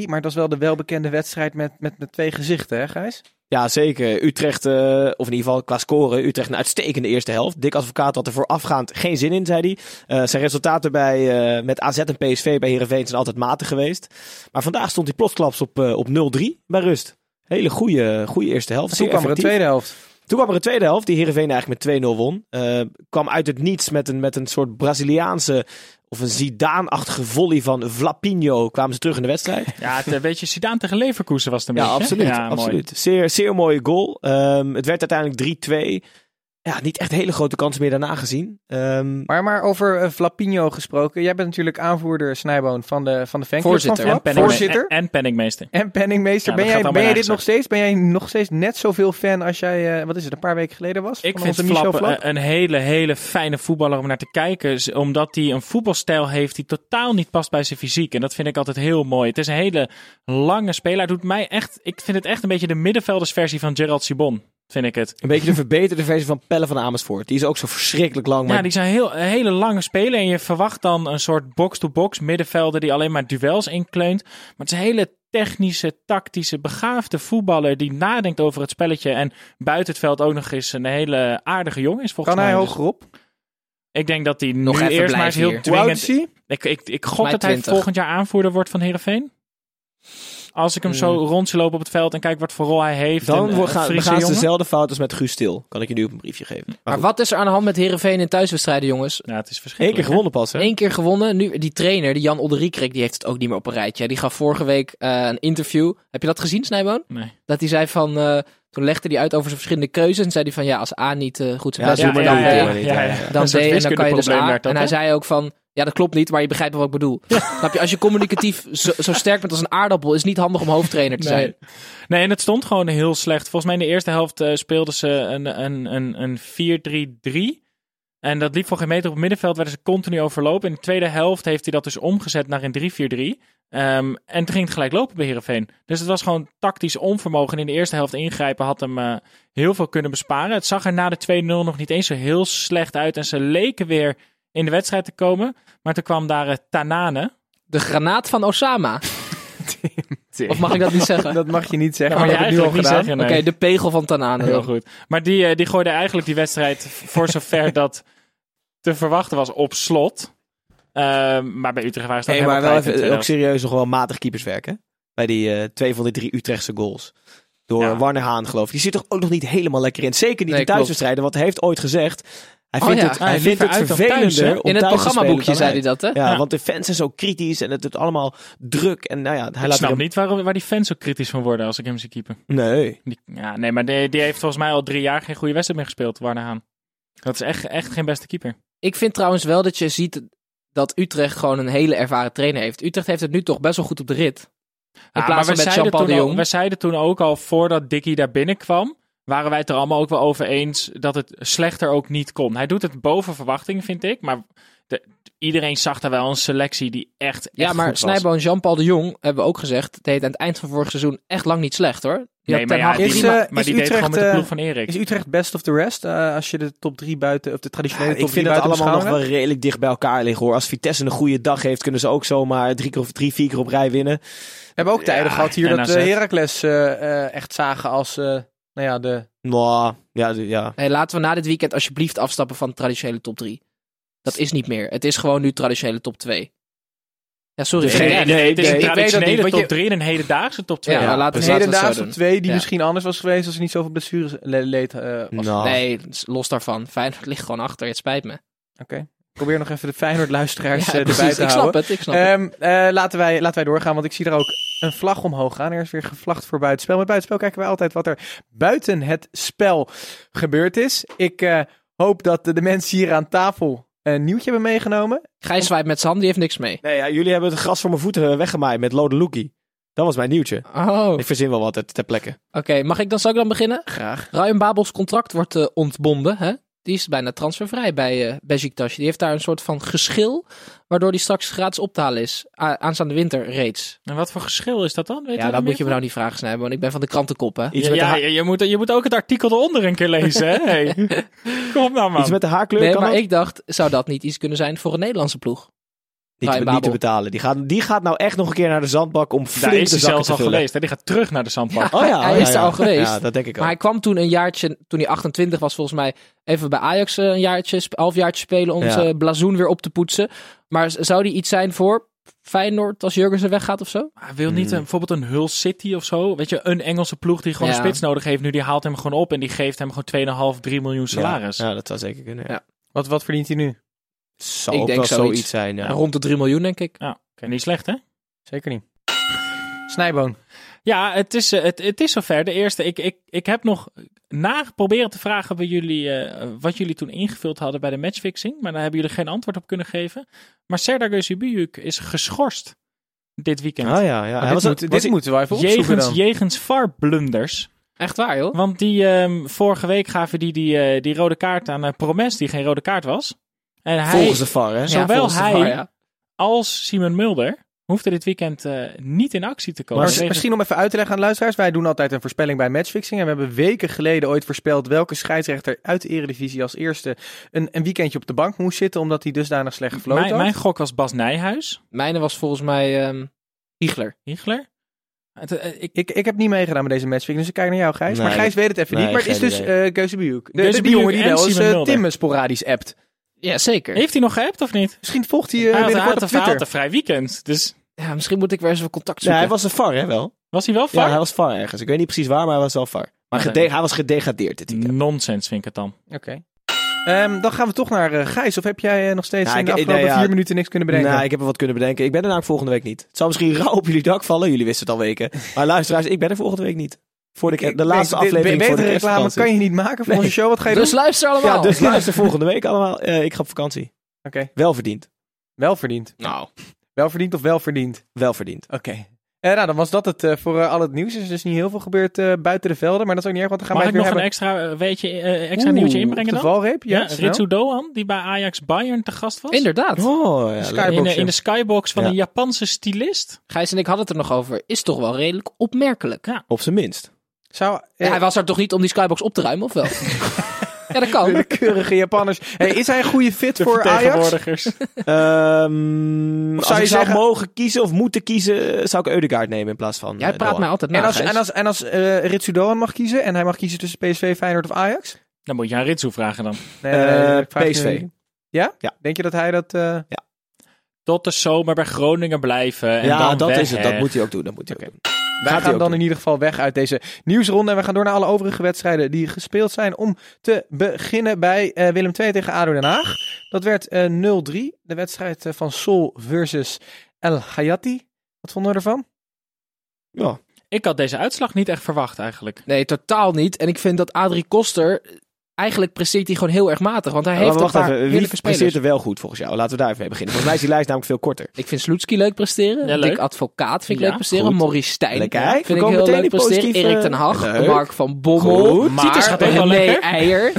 2-3. Maar dat is wel de welbekende wedstrijd met, met, met twee gezichten, hè Gijs? Ja, zeker. Utrecht, eh, of in ieder geval qua scoren, Utrecht een uitstekende eerste helft. Dick Advocaat had er voorafgaand geen zin in, zei hij. Eh, zijn resultaten bij, eh, met AZ en PSV bij Heerenveen zijn altijd matig geweest. Maar vandaag stond hij plotsklaps op, op 0-3 bij rust. Hele goede, goede eerste helft. Toen kwam er een tweede helft. Toen kwam er een tweede helft die Heerenveen eigenlijk met 2-0 won. Kwam uit het niets met een, met een soort Braziliaanse of een Zidane-achtige volley van Vlapinho kwamen ze terug in de wedstrijd. Ja, het een beetje Zidane tegen Leverkusen was het een Ja, beetje. absoluut. Ja, mooi. absoluut. Zeer, zeer mooie goal. Ehm, het werd uiteindelijk 3-2. Ja, niet echt hele grote kansen meer daarna gezien. Ehm, Maar, maar over eh, Flapinho gesproken. Jij bent natuurlijk aanvoerder, Snijboon, van de, van de fanclub Voorzitter. van En, Flap. penningme- Voorzitter. en, en penningmeester. En penningmeester. Ja, ben jij, ben jij dit nog steeds? Ben jij nog steeds net zoveel fan als jij, eh, wat is het, een paar weken geleden was? Ik Van vind Flap Flap? een, een hele, hele fijne voetballer om naar te kijken. Omdat hij een voetbalstijl heeft die totaal niet past bij zijn fysiek. En dat vind ik altijd heel mooi. Het is een hele lange speler. Hij doet mij echt, ik vind het echt een beetje de middenveldersversie van Gerald Sibon. Vind ik het. een beetje de verbeterde versie van Pelle van Amersfoort. Die is ook zo verschrikkelijk lang. Maar Ja, die zijn heel, een hele lange speler. En je verwacht dan een soort box-to-box middenvelder die alleen maar duels inkleunt. Maar het is een hele technische, tactische, begaafde voetballer die nadenkt over het spelletje. En buiten het veld ook nog eens een hele aardige jongen is volgens Kan hij mij. Dus hogerop? Ik denk dat hij Nog nu even eerst maar eens heel dwingend... Ik, ik, ik gok mij dat hij 20. volgend jaar aanvoerder wordt van Heerenveen. Als ik hem zo rond zie lopen op het veld en kijk wat voor rol hij heeft. dan en, eh, gaan, Friese gaan ze dezelfde fout als met Guus Stil. Kan ik je nu op een briefje geven. Maar, wat is er aan de hand met Herenveen in thuiswedstrijden, jongens? Ja, het is Eén keer gewonnen pas, hè? Eén keer gewonnen. Nu, die trainer, die Jan Olderiekrek, die heeft het ook niet meer op een rijtje. Die gaf vorige week eh, een interview. Heb je dat gezien, Snijboon? Nee. Dat hij zei van... eh, toen legde hij uit over zijn verschillende keuzes. En zei hij van, ja, als A niet goed zijn best doet, dan B. doe maar niet. ja, ja, ja. ja. Dan D en dan kan je dus A. en hij zei ook van... Ja, dat klopt niet, maar je begrijpt wel wat ik bedoel. Snap je? Als je communicatief zo, zo sterk bent als een aardappel... is het niet handig om hoofdtrainer te zijn. Nee. en het stond gewoon heel slecht. Volgens mij in de eerste helft eh, speelden ze een, een, een, een 4-3-3. En dat liep voor geen meter op het middenveld, werden ze continu overlopen. In de tweede helft heeft hij dat dus omgezet naar een 3-4-3. Ehm, en toen ging het gelijk lopen bij Heerenveen. Dus het was gewoon tactisch onvermogen. In de eerste helft ingrijpen had hem eh, heel veel kunnen besparen. Het zag er na de 2-0 nog niet eens zo heel slecht uit. En ze leken weer in de wedstrijd te komen. Maar toen kwam daar eh, Tanane. De granaat van Osama. Of mag ik dat niet zeggen? Dat mag je niet zeggen, Dat mag je eigenlijk niet zeggen, Oké, de pegel van Tanane. Heel dan. goed. Maar die, eh, die gooide eigenlijk die wedstrijd voor zover dat te verwachten was op slot. Ehm, maar bij Utrecht waren ze ook maar wel de even, ook tweede serieus nog wel matig keeperswerk, hè? Bij die eh, twee van die drie Utrechtse goals. Door Ja. Warner Haan, geloof ik. Die zit toch ook nog niet helemaal lekker in. Zeker niet Nee, in thuiswedstrijden, want hij heeft ooit gezegd... Hij Oh, vindt ja. het, Ah, hij vindt liever het thuis, vervelender om In het programmaboekje zei hij dat, hè? Ja, Ja. want de fans zijn zo kritisch en het is allemaal druk. En nou ja, hij Ik laat snap niet waarom, waar die fans zo kritisch van worden als ik hem zie keeper. Nee. Die, ja, nee, maar die, die heeft volgens mij al drie jaar geen goede wedstrijd meer gespeeld, Warner Haan. Dat is echt, echt geen beste keeper. Ik vind trouwens wel dat je ziet dat Utrecht gewoon een hele ervaren trainer heeft. Utrecht heeft het nu toch best wel goed op de rit. In Ja, plaats maar van met Jean-Paul al, we zeiden toen ook al, voordat Dickie daar binnenkwam, waren wij het er allemaal ook wel over eens dat het slechter ook niet kon. Hij doet het boven verwachting, vind ik. Maar de- iedereen zag daar wel een selectie die echt, echt Ja, maar. Snijbo en Jean-Paul de Jong hebben we ook gezegd. deed aan het eind van vorig seizoen echt lang niet slecht hoor. Die Nee, maar ja, is, die, prima- eh, maar is die deed gewoon Utrecht, met de eh, ploeg van Erik. Is Utrecht best of the rest? eh, als je de top 3 buiten, of de traditionele Ja, top ik 3 vind het buiten allemaal nog wel redelijk dicht bij elkaar liggen hoor. Als Vitesse een goede dag heeft, kunnen ze ook zomaar drie, keer of drie vier keer op rij winnen. We hebben ook tijden Ja, gehad hier dat uh, Heracles eh, eh, echt zagen als, eh, nou ja, de... Nou, ja, de- ja. Hey, laten we na dit weekend alsjeblieft afstappen van de traditionele top 3. Dat is niet meer. Het is gewoon nu traditionele top 2. Ja, sorry. Nee, ik Nee, het is nee, een ik traditionele top je- 3 en een hedendaagse top 2. Ja, laten Een hedendaagse top doen. 2 die Ja. misschien anders was geweest als er niet zoveel blessures le- leed eh, was. Nee, los daarvan. Feyenoord ligt gewoon achter. Het spijt me. Oké. Probeer nog even de Feyenoord-luisteraars Ja, eh, erbij precies. te Ik snap houden. het. Ik snap het. Ehm, eh, laten, wij, laten wij doorgaan, want ik zie er ook een vlag omhoog gaan. Er is weer gevlagd voor buitenspel. Met buitenspel kijken wij altijd wat er buiten het spel gebeurd is. Ik eh, hoop dat de, de mensen hier aan tafel een nieuwtje hebben meegenomen. Gijs zwaait met zijn hand, die heeft niks mee. nee, ja, jullie hebben het gras voor mijn voeten weggemaaid met Lode Loekie. Dat was mijn nieuwtje. Oh, Ik verzin wel wat ter, ter plekke. oké. Mag ik dan, zal ik dan beginnen? Graag. Ryan Babels contract wordt eh, ontbonden. Hè? Die is bijna transfervrij bij eh Besiktas. Die heeft daar een soort van geschil, waardoor die straks gratis op te halen is. A- aanstaande winter reeds. En wat voor geschil is dat dan? Weet Ja, dat moet je me nou niet vragen, snijden, want ik ben van de krantenkop, hè. Iets, Ja, je, je moet, je moet ook het artikel eronder een keer lezen, hè? Hey. Kom nou, man. iets met de haarkleur Nee, kan maar dat? ik dacht, zou dat niet iets kunnen zijn voor een Nederlandse ploeg? Niet, Ryan te, niet te betalen. Die gaat, die gaat nou echt nog een keer naar de zandbak om Daar flink is de hij zelfs al vullen. geweest. Hè? Die gaat terug naar de zandbak. Oh ja, Hij oh ja, is er ja. al geweest. Ja, dat denk ik al. Maar hij kwam toen een jaartje, toen hij 28 was volgens mij, even bij Ajax eh, een jaartje, halfjaartje spelen om Ja. zijn blazoen weer op te poetsen. Maar zou die iets zijn voor Feyenoord als Jurgensen weggaat of zo? Hij wil niet Hmm. een, bijvoorbeeld een Hull City of zo. Weet je, een Engelse ploeg die gewoon Ja. een spits nodig heeft. Nu die haalt hem gewoon op en die geeft hem gewoon 2,5, 3 miljoen salaris. Ja, ja, dat zou zeker kunnen. Ja. Ja. Wat, wat verdient hij nu? Zou Ik ook denk wel zoiets. zoiets zijn. Ja. Rond de 3 miljoen, denk ik. Ja, oké, niet slecht hè? Zeker niet. Snijboon. Ja, het is, eh, het, het is zover. De eerste, ik, ik, ik heb nog na proberen te vragen bij jullie, eh, wat jullie toen ingevuld hadden bij de matchfixing. Maar daar hebben jullie geen antwoord op kunnen geven. Maar Serdar Gözübüyük is geschorst dit weekend. Oh ja, ja. Dit was, moet- was dit hij- moeten we even opzoeken Jegens, dan. jegens VAR-blunders. Echt waar, joh? Want die ehm, vorige week gaven die, die, eh, die rode kaart aan uh, Promes, die geen rode kaart was. En hij, volgens de VAR, hè? Zowel de hij- VAR, ja. als Simon Mulder hoefde dit weekend eh, niet in actie te komen. Maar Tegen- misschien om even uit te leggen aan de luisteraars. Wij doen altijd een voorspelling bij matchfixing. En we hebben weken geleden ooit voorspeld welke scheidsrechter uit de eredivisie als eerste een, een weekendje op de bank moest zitten. Omdat hij dusdanig slecht gefloten mijn, had. mijn gok was Bas Nijhuis. Mijne was volgens mij ehm Hiegler. Hiegler. Het, eh, ik, Ik, ik heb niet meegedaan met deze matchfixing, dus ik kijk naar jou, Gijs. Nee, maar Gijs weet het even nee, niet. Maar het is dus idee. eh Gözübüyük. De, de, die jongen die wel eens. Tim sporadisch appt. Ja, zeker. heeft hij nog geappt of niet? Misschien volgt hij eh, hij binnenkort had op een, hij had Twitter. een vrij weekend. Dus Ja, misschien moet ik weer eens even contact Ja, zoeken. hij was een VAR, hè, wel? was hij wel Ja, VAR? hij was VAR ergens. Ik weet niet precies waar, maar hij was wel VAR. Maar hij was gedegradeerd dit weekend. Nonsens vind ik het dan. Oké. Ehm, dan gaan we toch naar eh, Gijs. Of heb jij eh, nog steeds Ja, in de ik- afgelopen nee, ja. vier minuten niks kunnen bedenken? Nou, ik heb wel wat kunnen bedenken. Ik ben er namelijk volgende week niet. Het zal misschien rauw op jullie dak vallen. Jullie wisten het al weken. Maar luisteraars, ik ben er volgende week niet. Voor de, de laatste aflevering be- voor de betere reclame kan je niet maken voor onze show. Wat ga je Dus doen? luister allemaal. Ja, dus luister volgende week allemaal. Eh, ik ga op vakantie. Oké, Wel verdiend. wel verdiend. Nou, Wel verdiend of wel verdiend? Wel verdiend. Oké. Eh, nou, dan was dat het eh, voor al het nieuws. Er is dus niet heel veel gebeurd eh, buiten de velden. Maar dat is ook niet erg, want dan gaan Mag ik nog een extra, weetje, eh, extra nieuwtje inbrengen de valreep? Ja. Ritsu Doan, die bij Ajax Bayern te gast was. inderdaad. Oh, ja. In, de- in de skybox van Ja. een Japanse stylist. Gijs en ik hadden het er nog over. Is toch wel redelijk opmerkelijk. Ja. Op zijn minst. Zou, Ja, eh, hij was er toch niet om die skybox op te ruimen, of wel? ja, dat kan. de keurige Japanners. Hey, is hij een goede fit De voor Ajax? vertegenwoordigers. Ehm als zou ik je zou zeggen- mogen kiezen of moeten kiezen, zou ik Eudegaard nemen in plaats van Jij eh, praat Doan. mij altijd na, En als, Gijs. en als, en als eh Ritsu Doan mag kiezen en hij mag kiezen tussen PSV, Feyenoord of Ajax? Dan moet je aan Ritsu vragen dan. Nee, Eh, ik vraag PSV. nu- Ja? Ja. Denk je dat hij dat... eh, Tot de zomer bij Groningen blijven. En ja, dan dat weg, is het. Dat moet hij ook doen. Dat moet hij ook doen. Wij gaan dan in ieder geval weg uit deze nieuwsronde. En we gaan door naar alle overige wedstrijden die gespeeld zijn. Om te beginnen bij eh, Willem II tegen ADO Den Haag. Dat werd eh 0-3. De wedstrijd eh, van Sol versus El Hayati. Wat vonden we ervan? Ja. Ik had deze uitslag niet echt verwacht eigenlijk. Nee, totaal niet. En ik vind dat Adrie Koster eigenlijk presteert hij gewoon heel erg matig. Want hij Maar heeft een wacht paar even, wie presteert er wel goed volgens jou? Laten we daar even mee beginnen. Volgens mij is die lijst namelijk veel korter. Ik vind Sloetski leuk presteren. Ja, leuk. Dick Advocaat vind ik Ja, leuk presteren. goed. Maurice Stijn Lekker. We vind ik heel meteen leuk presteren. positieve- Erik ten Hag, Leuk. Mark van Bommel. Goed. Maar Titus gaat ook wel René lekker. Eijer.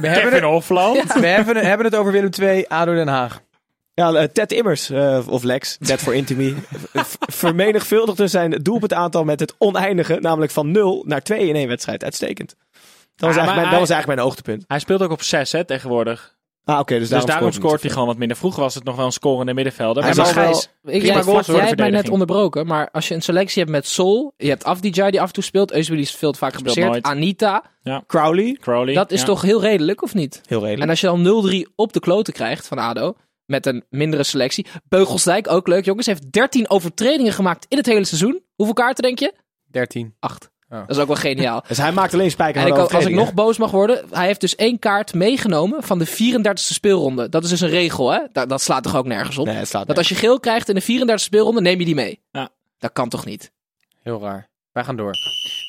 We hebben, Kevin Hofland. we hebben, hebben het over Willem II, ADO Den Haag. Ja, eh, Ted Immers, eh, of Lex, Ted voor Intimi, v- vermenigvuldigde zijn doelpuntaantal met het oneindige, namelijk van 0 naar 2 in één wedstrijd. Uitstekend. Dat was, eigenlijk, mijn, dat hij- was eigenlijk mijn hoogtepunt. Hij speelt ook op 6 hè, tegenwoordig. Ah, oké, dus Dus daarom, daarom scoort hij gewoon wat minder. Vroeger was het nog wel een scorende middenvelder. Hij Maar Gijs, wel ik, jij, goals jij hebt mij net onderbroken, maar als je een selectie hebt met Sol, je hebt Afdijay die af en toe speelt, Eusebili speelt vaak Speelt geblesseerd. Anita, veel. Crowley, Crowley. dat is ja. toch heel redelijk, of niet? heel redelijk. En als je dan 0-3 op de kloten krijgt van ADO, met een mindere selectie. Beugelsdijk, ook leuk jongens, heeft 13 overtredingen gemaakt in het hele seizoen. Hoeveel kaarten denk je? 13. 8. Oh. Dat is ook wel geniaal. Dus hij maakt alleen spijker En ik, als ik nog boos mag worden, hij heeft dus één kaart meegenomen van de 34e speelronde. Dat is dus een regel, hè? Dat, dat slaat toch ook nergens op? Nee, het slaat Dat als je geel krijgt in de 34e speelronde, neem je die mee. Ja. Dat kan toch niet? Heel raar. Wij gaan door.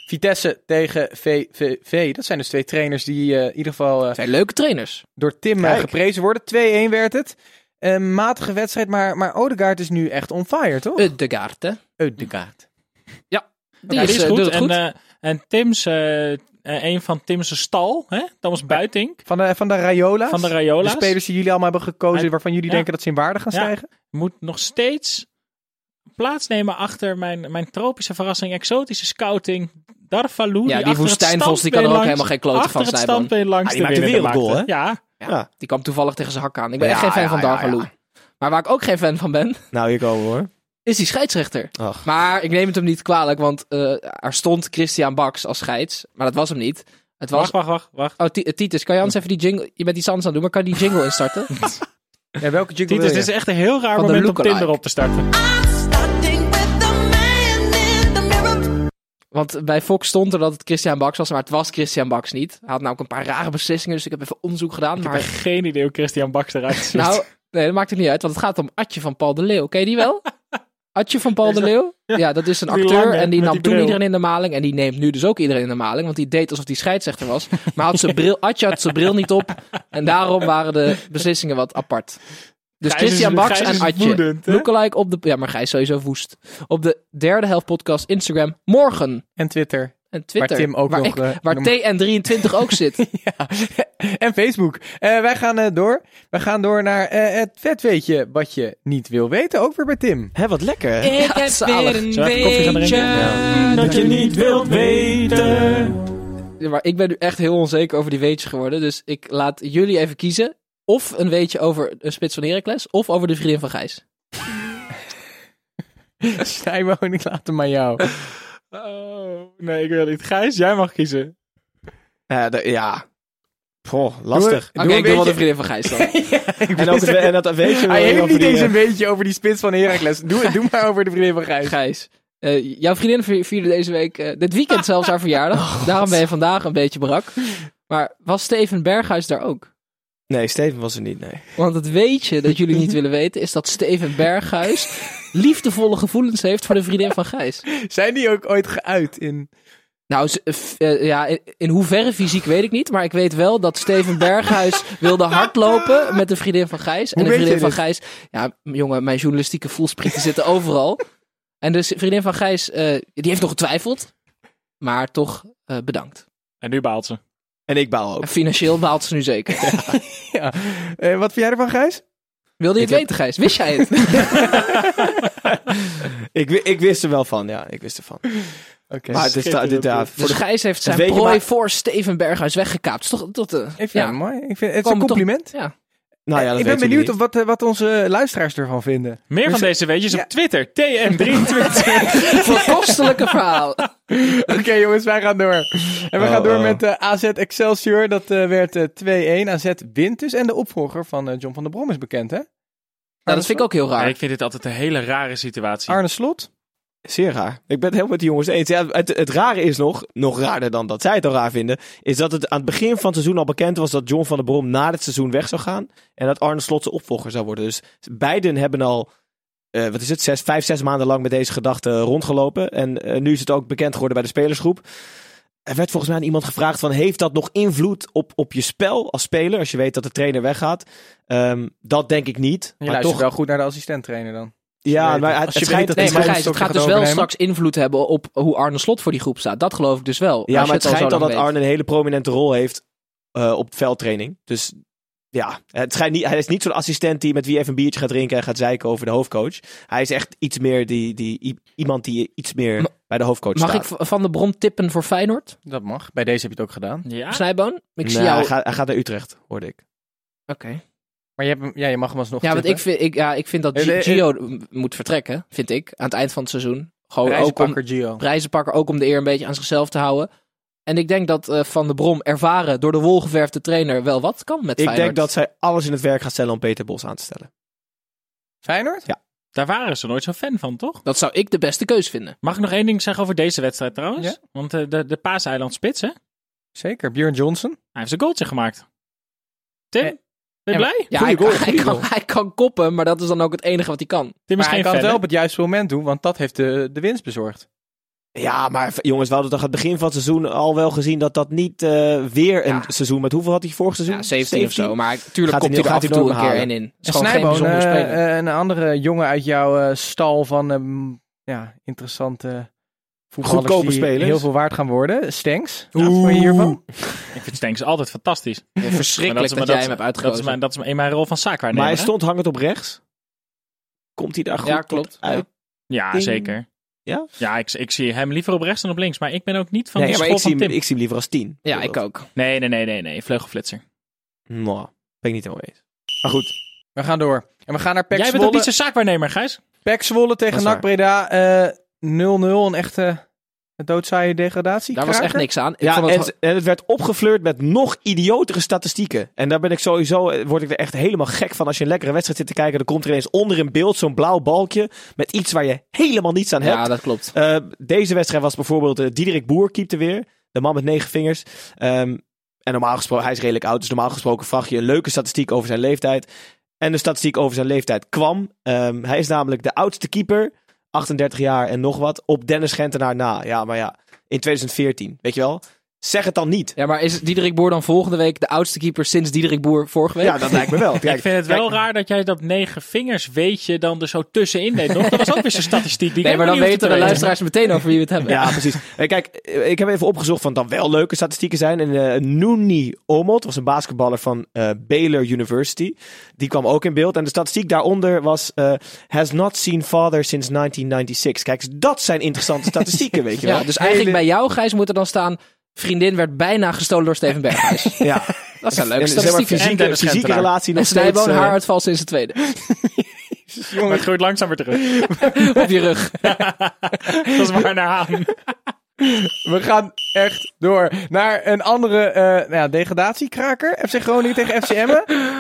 Vitesse tegen VVV. Dat zijn dus twee trainers die eh, in ieder geval eh, zijn leuke trainers. door Tim eh, Kijk. geprezen worden. 2-1 werd het. Een matige wedstrijd, maar, maar Odegaard is nu echt on fire, toch? Uh, de Gaard, hè? Odegaard. Die Ja, die is goed. doet het goed. En, eh, en Tim's, eh, eh, een van Tim's stal, hè? Thomas Buitink Van de, van de Rayola's. van de De Rayola's. spelers die jullie allemaal hebben gekozen, waarvan jullie ja. denken dat ze in waarde gaan Ja. stijgen. moet nog steeds plaatsnemen achter mijn, mijn tropische verrassing, exotische scouting. Darfalou. Ja, die achter het woestijnvos, die kan er ook helemaal geen achter van het snijden. standbeen langs Ah, die de maakt wereldgoal. Ja, Ja, Ja. Die kwam toevallig tegen zijn hak aan. Ik ben Ja, echt geen fan ja, van ja, Darvalu. ja. Maar waar ik ook geen fan van ben, Nou, hier komen we hoor. Is die scheidsrechter. Ach. Maar ik neem het hem niet kwalijk, want eh, er stond Christian Baks als scheids. Maar dat was hem niet. Het was... wacht, wacht, wacht. wacht. Oh, Ti- Titus, kan je anders even die jingle... Je bent iets anders aan het doen, maar kan je die jingle instarten? Ja, welke jingle Titus, dit is echt een heel raar Van moment om. Tinder op te starten. Want bij Fox stond er dat het Christian Baks was, maar het was Christian Baks niet. Hij had namelijk een paar rare beslissingen, dus ik heb even onderzoek gedaan. Ik heb Maar echt geen idee hoe Christian Baks eruit ziet. nou, nee, dat maakt het niet uit, want het gaat om Atje van Paul de Leeuw. Ken je die wel? Atje van Paul de Leeuw? Ja, dat is een Die acteur lange, en die nam die toen iedereen in de maling. En die neemt nu dus ook iedereen in de maling, want die deed alsof hij scheidsrechter was. Maar had zijn bril, Atje had zijn bril niet op en daarom waren de beslissingen wat apart. Dus Gijs is- Christian Baks is en Atje. woedend? Lookalike op de... Ja, maar Gijs sowieso woest. Op de derde helft podcast Instagram morgen. En Twitter. En Twitter. Waar Tim ook waar nog... ik- eh, waar normaal- TN23 ook zit. ja. En Facebook. Eh, wij gaan eh, door. Wij gaan door naar eh, het vet weetje wat je niet wil weten. Ook weer bij Tim. Hé, wat lekker. hè? Ik heb weer een we drinken? Dat je niet wilt weten. Ja, maar ik ben nu echt heel onzeker over die weetjes geworden. Dus ik laat jullie even kiezen. Of een weetje over een spits van Heracles. Of over de vriendin van Gijs. Snijboon, ik laat hem aan jou. Oh, nee, ik wil niet. Gijs, jij mag kiezen. Ja, de- ja. Goh, lastig. Oké, ik doe wel de vriendin van Gijs dan. En, ook en dat weet je Hij heeft niet die, eens eh, een beetje over die spits van Heracles. Doe, doe maar over de vriendin van Gijs. Gijs. eh, jouw vriendin vi- vierde deze week, eh, dit weekend zelfs haar verjaardag. Daarom ben je vandaag een beetje brak. Maar was Steven Berghuis daar ook? Nee, Steven was er niet, nee. Want het weetje dat jullie niet willen weten is dat Steven Berghuis liefdevolle gevoelens heeft voor de vriendin van Gijs. Zijn die ook ooit geuit in... Nou, f- eh, ja, in, hoeverre fysiek weet ik niet. Maar ik weet wel dat Steven Berghuis wilde hardlopen met de vriendin van Gijs. En de vriendin van Gijs... Ja, jongen, mijn journalistieke voelsprieten zitten overal. En de vriendin van Gijs, eh, die heeft nog getwijfeld. Maar toch eh, bedankt. En nu baalt ze. En ik baal ook. En financieel baalt ze nu zeker. Ja. Eh, wat vind jij ervan, Gijs? Wilde je Ik het heb- weten, Gijs? Wist jij het? ik, ik wist er wel van, ja. Ik wist ervan. Oké. Maar het is ta- dit, ja, voor Dus de, Gijs heeft zijn prooi maar- voor Steven Berghuis weggekaapt. Toch, tot, Ik vind ja. het mooi. Ik vind, het is een toch- compliment. Ja. Nou ja, dat ik ben benieuwd op wat, eh, wat onze luisteraars ervan vinden. Meer Dus- van deze weetjes Ja. op Twitter. TN23. Voor kostelijke verhaal. Oké jongens, wij gaan door. En we Oh, gaan door oh. met eh, AZ Excelsior. Dat eh, werd eh, 2-1. AZ wint dus. En de opvolger van eh, John van der Brom is bekend, hè? Nou, dat vind ik ook heel Ja, raar. ik vind dit altijd een hele rare situatie. Arne Slot. Zeer raar. Ik ben het helemaal met die jongens eens. Ja, het, het rare is nog, nog raarder dan dat zij het al raar vinden, is dat het aan het begin van het seizoen al bekend was dat John van der Brom na het seizoen weg zou gaan. En dat Arne Slot zijn opvolger zou worden. Dus beiden hebben al, eh, wat is het, zes, vijf, zes maanden lang met deze gedachte rondgelopen. En eh, nu is het ook bekend geworden bij de spelersgroep. er werd volgens mij aan iemand gevraagd van, heeft dat nog invloed op, op je spel als speler? Als je weet dat de trainer weggaat. Ehm, dat denk ik niet. Je maar luistert toch, wel goed naar de assistent-trainer dan. Ja, weet maar het, als je het weet schijnt, dat Nee, maar Gijs, het gaat dus wel straks invloed hebben op hoe Arne Slot voor die groep staat. Dat geloof ik dus wel. Ja, maar het al zo schijnt al dat. Arne een hele prominente rol heeft eh, op veldtraining. Dus ja, het schijnt niet, hij is niet zo'n assistent die met wie even een biertje gaat drinken en gaat zeiken over de hoofdcoach. Hij is echt iets meer die, die, iemand die iets meer Ma- bij de hoofdcoach Mag staat. ik v- van de bron tippen voor Feyenoord? Dat mag. Bij deze heb je het ook gedaan. Ja. Snijboon? Ik zie jou... hij, gaat, hij gaat naar Utrecht, hoorde ik. Oké. Maar je, hebt, hem- ja, je mag hem alsnog Ja, want tippen. ik vind, ik, ja, ik vind dat Eh, Gi- eh, Gio moet vertrekken, vind ik, aan het eind van het seizoen. Gewoon ook om, Gio. prijzenpakker, ook om de eer een beetje aan zichzelf te houden. En ik denk dat eh, Van de Brom, ervaren, door de wol geverfde trainer, wel wat kan met Ik Feyenoord. denk dat zij alles in het werk gaat stellen om Peter Bos aan te stellen. Feyenoord? Daar waren ze nooit zo fan van, toch? Dat zou ik de beste keus vinden. Mag ik nog één ding zeggen over deze wedstrijd trouwens? Ja. Want de, de Paaseiland spits, hè? Zeker. Björn Johnson. Hij heeft zijn goaltje gemaakt. Tim, Eh, ben je blij? Ja, hij, goal, kan, hij, kan, hij kan koppen, maar dat is dan ook het enige wat hij kan. Tim is Maar hij kan fan, het wel op het juiste moment doen, want dat heeft de, de winst bezorgd. Ja, maar jongens, we hadden toch aan het begin van het seizoen al wel gezien dat dat niet eh, weer een Ja. seizoen met hoeveel had hij vorig seizoen? Ja, 17 of zo. Maar tuurlijk Gaat hij komt hij niet- er af en toe een keer in. Het is En Snijboon, eh, eh, een andere jongen uit jouw eh, stal van ehm, ja, interessante Goedkope spelers. heel veel waard gaan worden. Stanks. Wat vond je hiervan? Ik vind Stenks altijd fantastisch. Ja, Maar Verschrikkelijk dat, maar jij hem hebt Dat is uitgekozen. mijn, dat is mijn, in mijn rol van zaakwaarnemer. Maar hij stond hangend op rechts. Komt hij daar goed Ja, klopt. uit? Ja, Ding. zeker. Ja? Ja, ik, ik zie hem liever op rechts dan op links. Maar ik ben ook niet van Nee, de maar school ik zie, van hem, Tim. ik zie hem liever als tien. ja, ik ook. Nee, nee, nee, nee, nee. Vleugelflitser. Nou, ben ik niet helemaal eens. Maar goed. We gaan door. En we gaan naar Pek Jij bent ook niet zijn zaakwaarnemer, Gijs. Pek Zwolle tegen Dat is NAC Breda. eh, 0-0. Een echte doodzaaie degradatie. Daar was echt niks aan. Ik Ja, vond en, het, en het werd opgefleurd met nog idiotere statistieken. En daar ben ik sowieso, eh, word ik er echt helemaal gek van. Als je een lekkere wedstrijd zit te kijken, dan komt er ineens onder in beeld zo'n blauw balkje met iets waar je helemaal niets aan hebt. ja, dat klopt. Eh, deze wedstrijd was bijvoorbeeld uh, Diederik Boer keepte weer. De man met negen vingers. Ehm, en normaal gesproken, hij is redelijk oud. Dus normaal gesproken vraag je een leuke statistiek over zijn leeftijd. En de statistiek over zijn leeftijd kwam. Ehm, hij is namelijk de oudste keeper. 38 jaar en nog wat. Op Dennis Gentenaar na. Ja, maar ja. In 2014. Weet je wel? Zeg het dan niet. Ja, maar is Diederik Boer dan volgende week de oudste keeper sinds Diederik Boer vorige week? Ja, dat lijkt me wel. Kijk, ik vind het wel kijk, raar dat jij dat negen vingers weet je dan er zo tussenin deed nog. Dat was ook weer zo'n statistiek. Die ik nee, maar dan weten de luisteraars meteen over wie we het hebben. Ja, precies. Kijk, ik heb even opgezocht van dan wel leuke statistieken zijn. En eh Nooni Omot was een basketballer van eh, Baylor University. Die kwam ook in beeld. En de statistiek daaronder was eh, has not seen father since 1996. Kijk, dat zijn interessante statistieken, weet je wel. Ja, dus eigenlijk bij jou, Gijs, moet er dan staan... Vriendin werd bijna gestolen door Steven Berghuis. ja. Dat zijn leuke En, maar, statistieken. En fysieke, fysieke relatie En nog steeds. Snijboon, eh, haaruitval sinds de tweede. Maar het groeit langzaam weer terug. Op je rug. dat is waar naar aan. We gaan echt door naar een andere eh, nou ja, degradatiekraker. FC Groningen tegen FCM.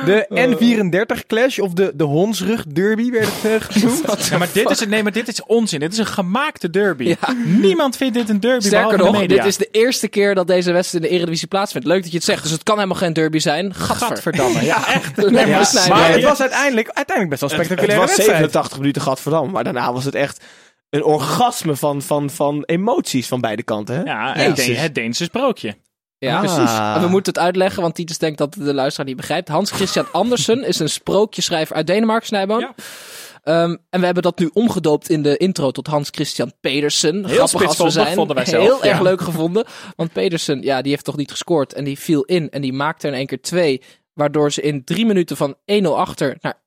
De N34 clash of de, de Honsrug derby werd het eh, genoemd. Ja, maar dit is, nee, maar dit is onzin. Dit is een gemaakte derby. Ja. Niemand vindt dit een derby Sterker de nog, media. dit is de eerste keer dat deze wedstrijd in de Eredivisie plaatsvindt. Leuk dat je het zegt, dus het kan helemaal geen derby zijn. Gadver. Gadverdamme. Ja, echt. Nee, maar het was uiteindelijk, uiteindelijk best wel een het spectaculaire was wedstrijd. 87 minuten Gadverdamme. Maar daarna was het echt een orgasme van, van, van emoties van beide kanten. Hè? Ja, het. Deen- het Deense sprookje. Ja, Ah. precies. En we moeten het uitleggen, want Titus denkt dat de luisteraar niet begrijpt. Hans Christian Andersen is een sprookjeschrijver uit Denemarken, Snijboon. Ja. Ehm, en we hebben dat nu omgedoopt in de intro tot Hans Christian Pedersen. Grappig als we zijn. vonden wij zelf, Heel ja. erg leuk gevonden. Want Pedersen, ja, die heeft toch niet gescoord. En die viel in en die maakte in één keer twee. Waardoor ze in drie minuten van 1-0 achter naar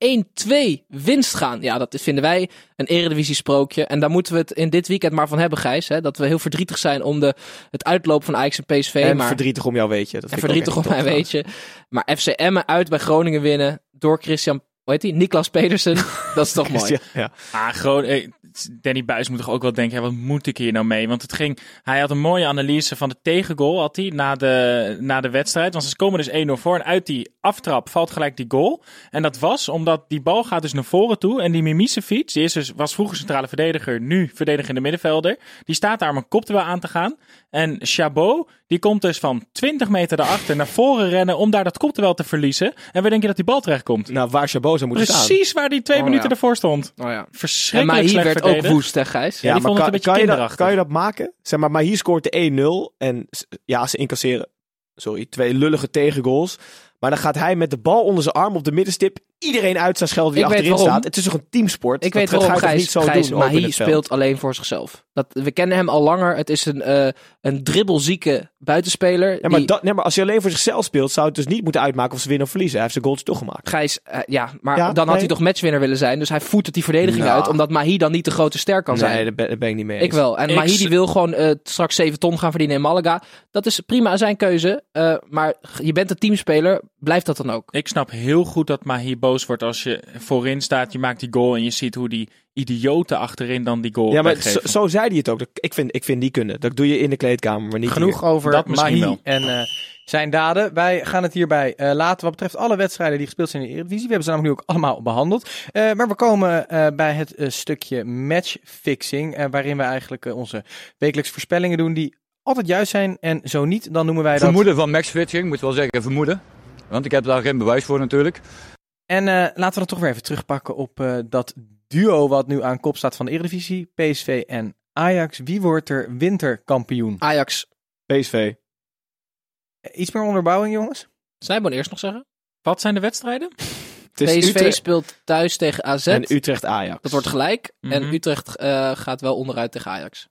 1-2 winst gaan. Ja, dat vinden wij een eredivisie sprookje. En daar moeten we het in dit weekend maar van hebben, Gijs. Hè? Dat we heel verdrietig zijn om de, het uitlopen van Ajax en PSV. En maar... verdrietig om jou, weet je. Dat En verdrietig op mij, weet je. Maar FC Emmen uit bij Groningen winnen door Christian, hoe heet die? Niklas Pedersen. Dat is toch mooi. Ja, ja. Ah, gewoon, eh, Danny Buis moet toch ook wel denken, ja, wat moet ik hier nou mee? Want het ging, hij had een mooie analyse van de tegengoal had hij, na, de, na de wedstrijd. Want ze komen dus 1-0 voor en uit die aftrap valt gelijk die goal. En dat was omdat die bal gaat dus naar voren toe. En die Mimicevic, die is dus, was vroeger centrale verdediger, nu verdedigende middenvelder. Die staat daar om een kopduel aan te gaan. En Chabot, die komt dus van 20 meter daarachter naar voren rennen om daar dat kopduel te verliezen. En waar denk je dat die bal terecht komt? Nou, waar Chabot zou moeten staan. Precies waar die twee Oh, minuten ja. ervoor stond. Oh ja. En Verschrikkelijk Mahi slecht werd ook woest, hè Gijs? Ja, die vond het een beetje kan, je dat, kinderachtig. kan je dat maken? Zeg maar, maar hier scoort de 1-0. En ja, ze incasseren, sorry, twee lullige tegengoals. Maar dan gaat hij met de bal onder zijn arm op de middenstip iedereen uit zijn scheld die Ik weet achterin waarom. staat. Het is toch een teamsport? Ik Dat weet waarom Gijs, niet zo Gijs doen Mahi het veld? speelt alleen voor zichzelf. Dat, we kennen hem al langer. Het is een, eh een dribbelzieke buitenspeler. Ja, maar, die- dat, nee, maar als hij alleen voor zichzelf speelt, zou het dus niet moeten uitmaken of ze winnen of verliezen. Hij heeft zijn goals toch gemaakt. Gijs, eh, ja, maar Ja, dan had hij toch matchwinner willen zijn. Dus hij voert die verdediging Nou. uit, omdat Mahi dan niet de grote ster kan zijn. Nee, daar ben, daar ben ik niet mee eens. Ik wel. En Ik Mahi die wil gewoon eh, straks 7 ton gaan verdienen in Malaga. Dat is prima zijn keuze. eh, maar je bent een teamspeler. Blijf dat dan ook. Ik snap heel goed dat Mahi boos wordt als je voorin staat, je maakt die goal en je ziet hoe die idioten achterin dan die goal Ja, maar zo, zei hij het ook. Ik vind, ik vind die kunnen. Dat doe je in de kleedkamer, maar niet Genoeg hier. over Dat Mahi wel. en eh, zijn daden. Wij gaan het hierbij eh, laten wat betreft alle wedstrijden die gespeeld zijn in de Eredivisie. We hebben ze namelijk nu ook allemaal behandeld. Eh, maar we komen eh, bij het eh, stukje matchfixing, waarin we eigenlijk onze wekelijks voorspellingen doen die altijd juist zijn. En zo niet, dan noemen wij dat... Vermoeden van matchfixing, moet wel zeggen vermoeden. Want ik heb daar geen bewijs voor natuurlijk. En eh, laten we dan toch weer even terugpakken op eh, dat duo wat nu aan kop staat van de Eredivisie. PSV en Ajax. Wie wordt er winterkampioen? Ajax. PSV. Eh, Iets meer onderbouwing, jongens? Snijboon eerst nog zeggen. Wat zijn de wedstrijden? PSV Utrecht speelt thuis tegen AZ. en Utrecht Ajax. Dat wordt gelijk. En Mhm. Utrecht eh, gaat wel onderuit tegen Ajax.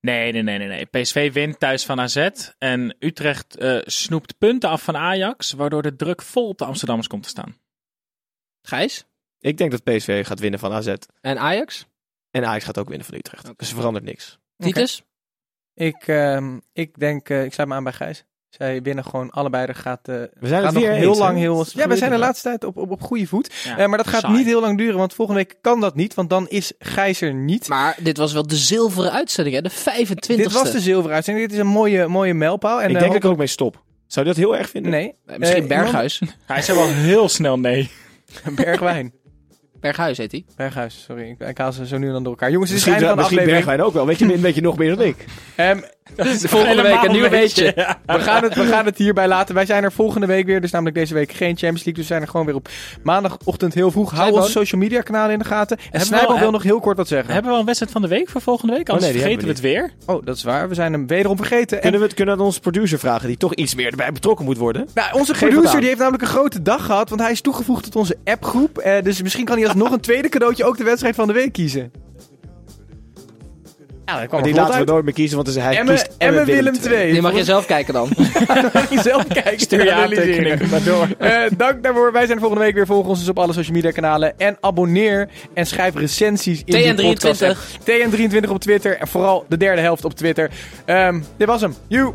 Nee, nee, nee, nee, nee. PSV wint thuis van AZ en Utrecht eh, snoept punten af van Ajax, waardoor de druk vol op de Amsterdammers komt te staan. Gijs. Ik denk dat PSV gaat winnen van AZ. En Ajax. En Ajax gaat ook winnen van Utrecht. Dus er verandert niks. Titus. Ik, ehm, ik denk, eh, ik sluit me aan bij Gijs. Zij winnen gewoon allebei. Er gaat, eh, We zijn gaat het weer nog heel eens, lang heel. Ja, we zijn de laatste tijd op, op, op goede voet. Ja, Eh, maar dat gaat saai. niet heel lang duren, want volgende week kan dat niet. Want dan is Gijs er niet. Maar dit was wel de zilveren uitzending, hè? De 25ste. Dit was de zilveren uitzending. Dit is een mooie, mooie mijlpaal. En ik denk dat ik hoop- ook mee stop. Zou je dat heel erg vinden? Nee, Misschien Berghuis. Hij zei wel heel snel nee. Bergwijn. Berghuis heet hij. Berghuis, sorry. Ik, ik haal ze zo nu en dan door elkaar. Jongens, het is Misschien, het einde van de misschien aflevering. Bergwijn ook wel. Weet je, weet je nog meer dan ik. Volgende week een nieuw weetje. Ja. we, gaan het, we gaan het hierbij laten. Wij zijn er volgende week weer. Dus namelijk deze week geen Champions League. Dus we zijn er gewoon weer op maandagochtend heel vroeg. Hou onze social media kanalen in de gaten. En Hebben we Snijboon al- wil nog heel kort wat zeggen. Hebben we al een wedstrijd van de week voor volgende week? Anders nee, die vergeten we het weer. Oh, dat is waar. We zijn hem wederom vergeten. En, Kunnen we het kunnen het onze producer vragen, die toch iets meer erbij betrokken moet worden? nou, onze Geef producer aan. die heeft namelijk een grote dag gehad. Want hij is toegevoegd tot onze appgroep. Eh, dus misschien kan hij alsnog een tweede cadeautje ook de wedstrijd van de week kiezen. Ja, dat kwam Maar er die laten we nooit meer kiezen, want hij Emmen, kiest Willem 2. Die mag je zelf kijken dan. mag je zelf kijken. Stuur je aantekeningen maar door. Eh, dank daarvoor. Wij zijn er volgende week weer. Volg ons dus op alle social media kanalen. En abonneer en schrijf recensies in die podcast app. TN23 op Twitter. En vooral de derde helft op Twitter. Ehm, dit was hem. Joe.